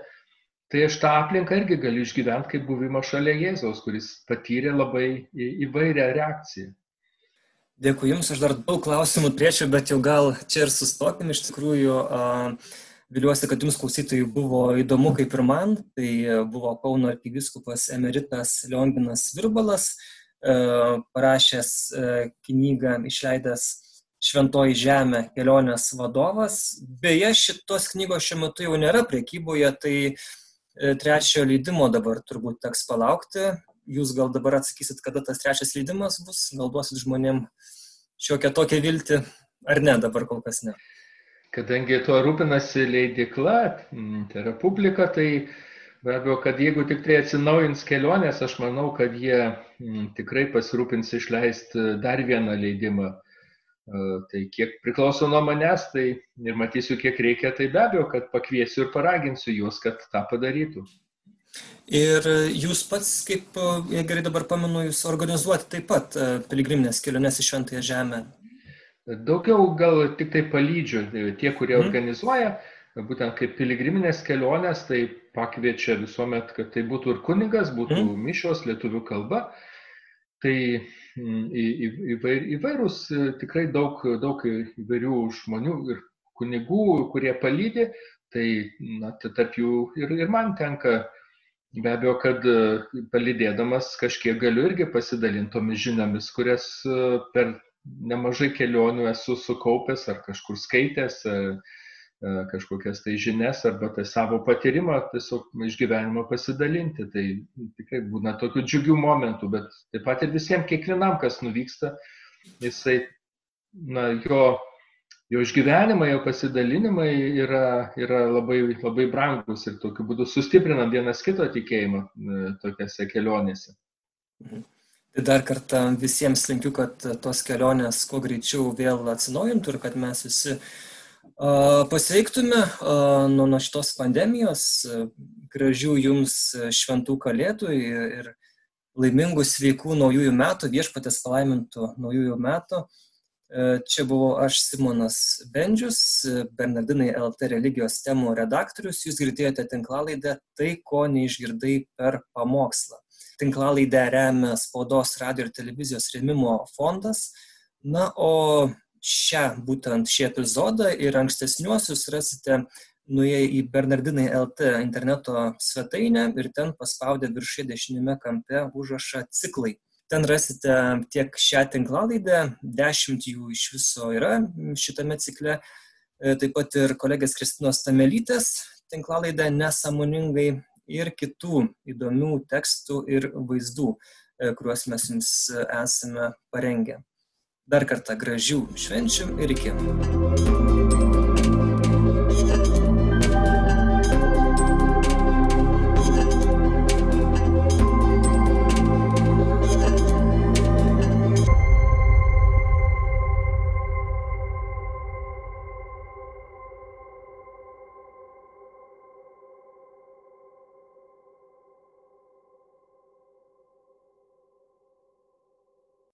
Tai aš tą aplinką irgi galiu išgyventi kaip buvimą šalia Jėzaus, kuris patyrė labai įvairią reakciją. Dėkui Jums, aš dar daug klausimų turėčiau, bet jau gal čia ir sustokim iš tikrųjų. Uh, Viliuosi, kad jums klausytojai buvo įdomu kaip ir man. Tai buvo Kauno arkiviskupas emeritas Lionginas Virbalas, e, parašęs e, knygą, išleidęs Šventoji žemė kelionės vadovas. Beje, šitos knygos šiuo metu jau nėra priekyboje, tai e, trečiojo leidimo dabar turbūt teks palaukti. Jūs gal dabar atsakysit, kada tas trečias leidimas bus, gal duosit žmonėm šiokią tokią viltį, ar ne, dabar kol kas ne kadangi tuo rūpinasi leidikla, mm, tai yra publika, tai be abejo, kad jeigu tik tai atsinaujins kelionės, aš manau, kad jie mm, tikrai pasirūpins išleisti dar vieną leidimą. E, tai kiek priklauso nuo manęs, tai ir matysiu, kiek reikia, tai be abejo, kad pakviesiu ir paraginsiu juos, kad tą padarytų. Ir jūs pats, kaip, gerai dabar pamenu, jūs organizuoti taip pat e, piligriminės keliones į Šventąją Žemę. Daugiau gal tik tai palydžiu e, tie, kurie mm. organizuoja, būtent kaip piligriminės kelionės, tai pakviečia visuomet, kad tai būtų ir kunigas, būtų mm. mišos lietuvių kalba. Tai mm, įvairūs e, tikrai daug, daug įvairių žmonių ir kunigų, kurie palydė, tai na, tarp jų ir, ir man tenka be abejo, kad e, palydėdamas kažkiek galiu irgi pasidalinti tomis žiniomis, kurias per nemažai kelionių esu sukaupęs ar kažkur skaitęs, e, e, kažkokias tai žinias arba tai savo patyrimą tiesiog iš gyvenimo pasidalinti. Tai tikrai būna tokių džiugių momentų, bet taip pat ir visiems, kiekvienam, kas nuvyksta, jisai, na, jo, jo išgyvenimai, jo pasidalinimai yra, yra labai, labai brangus ir tokiu būdu sustiprinam vienas kito tikėjimą e, tokiuose kelionėse. Mhm. Tai dar kartą visiems linkiu, kad tos kelionės kuo greičiau vėl atsinaujintų ir kad mes visi pasveiktume nuo, nuo šitos pandemijos. Gražių jums šventų kalėdų ir laimingų sveikų naujųjų metų, viešpatės palaimintų naujųjų metų. Čia buvau aš Simonas Bendžius, Bernardinai LT religijos temų redaktorius. Jūs girdėjote tinklalaidę Tai, ko neišgirdai per pamokslą tinklalaidę remia spaudos, radio ir televizijos rėmimo fondas. Na, o šią, būtent šį epizodą ir ankstesniuosius rasite nuėję į Bernardinai LT interneto svetainę ir ten paspaudę viršai dešinėme kampe užrašą ciklai. Ten rasite tiek šią tinklalaidę, dešimt jų iš viso yra šitame cikle, e, taip pat ir kolegės Kristinos Tamelytės tinklalaidę nesamoningai ir kitų įdomių tekstų ir vaizdų, e, kuriuos mes jums esame parengę. Dar kartą gražių švenčių ir iki.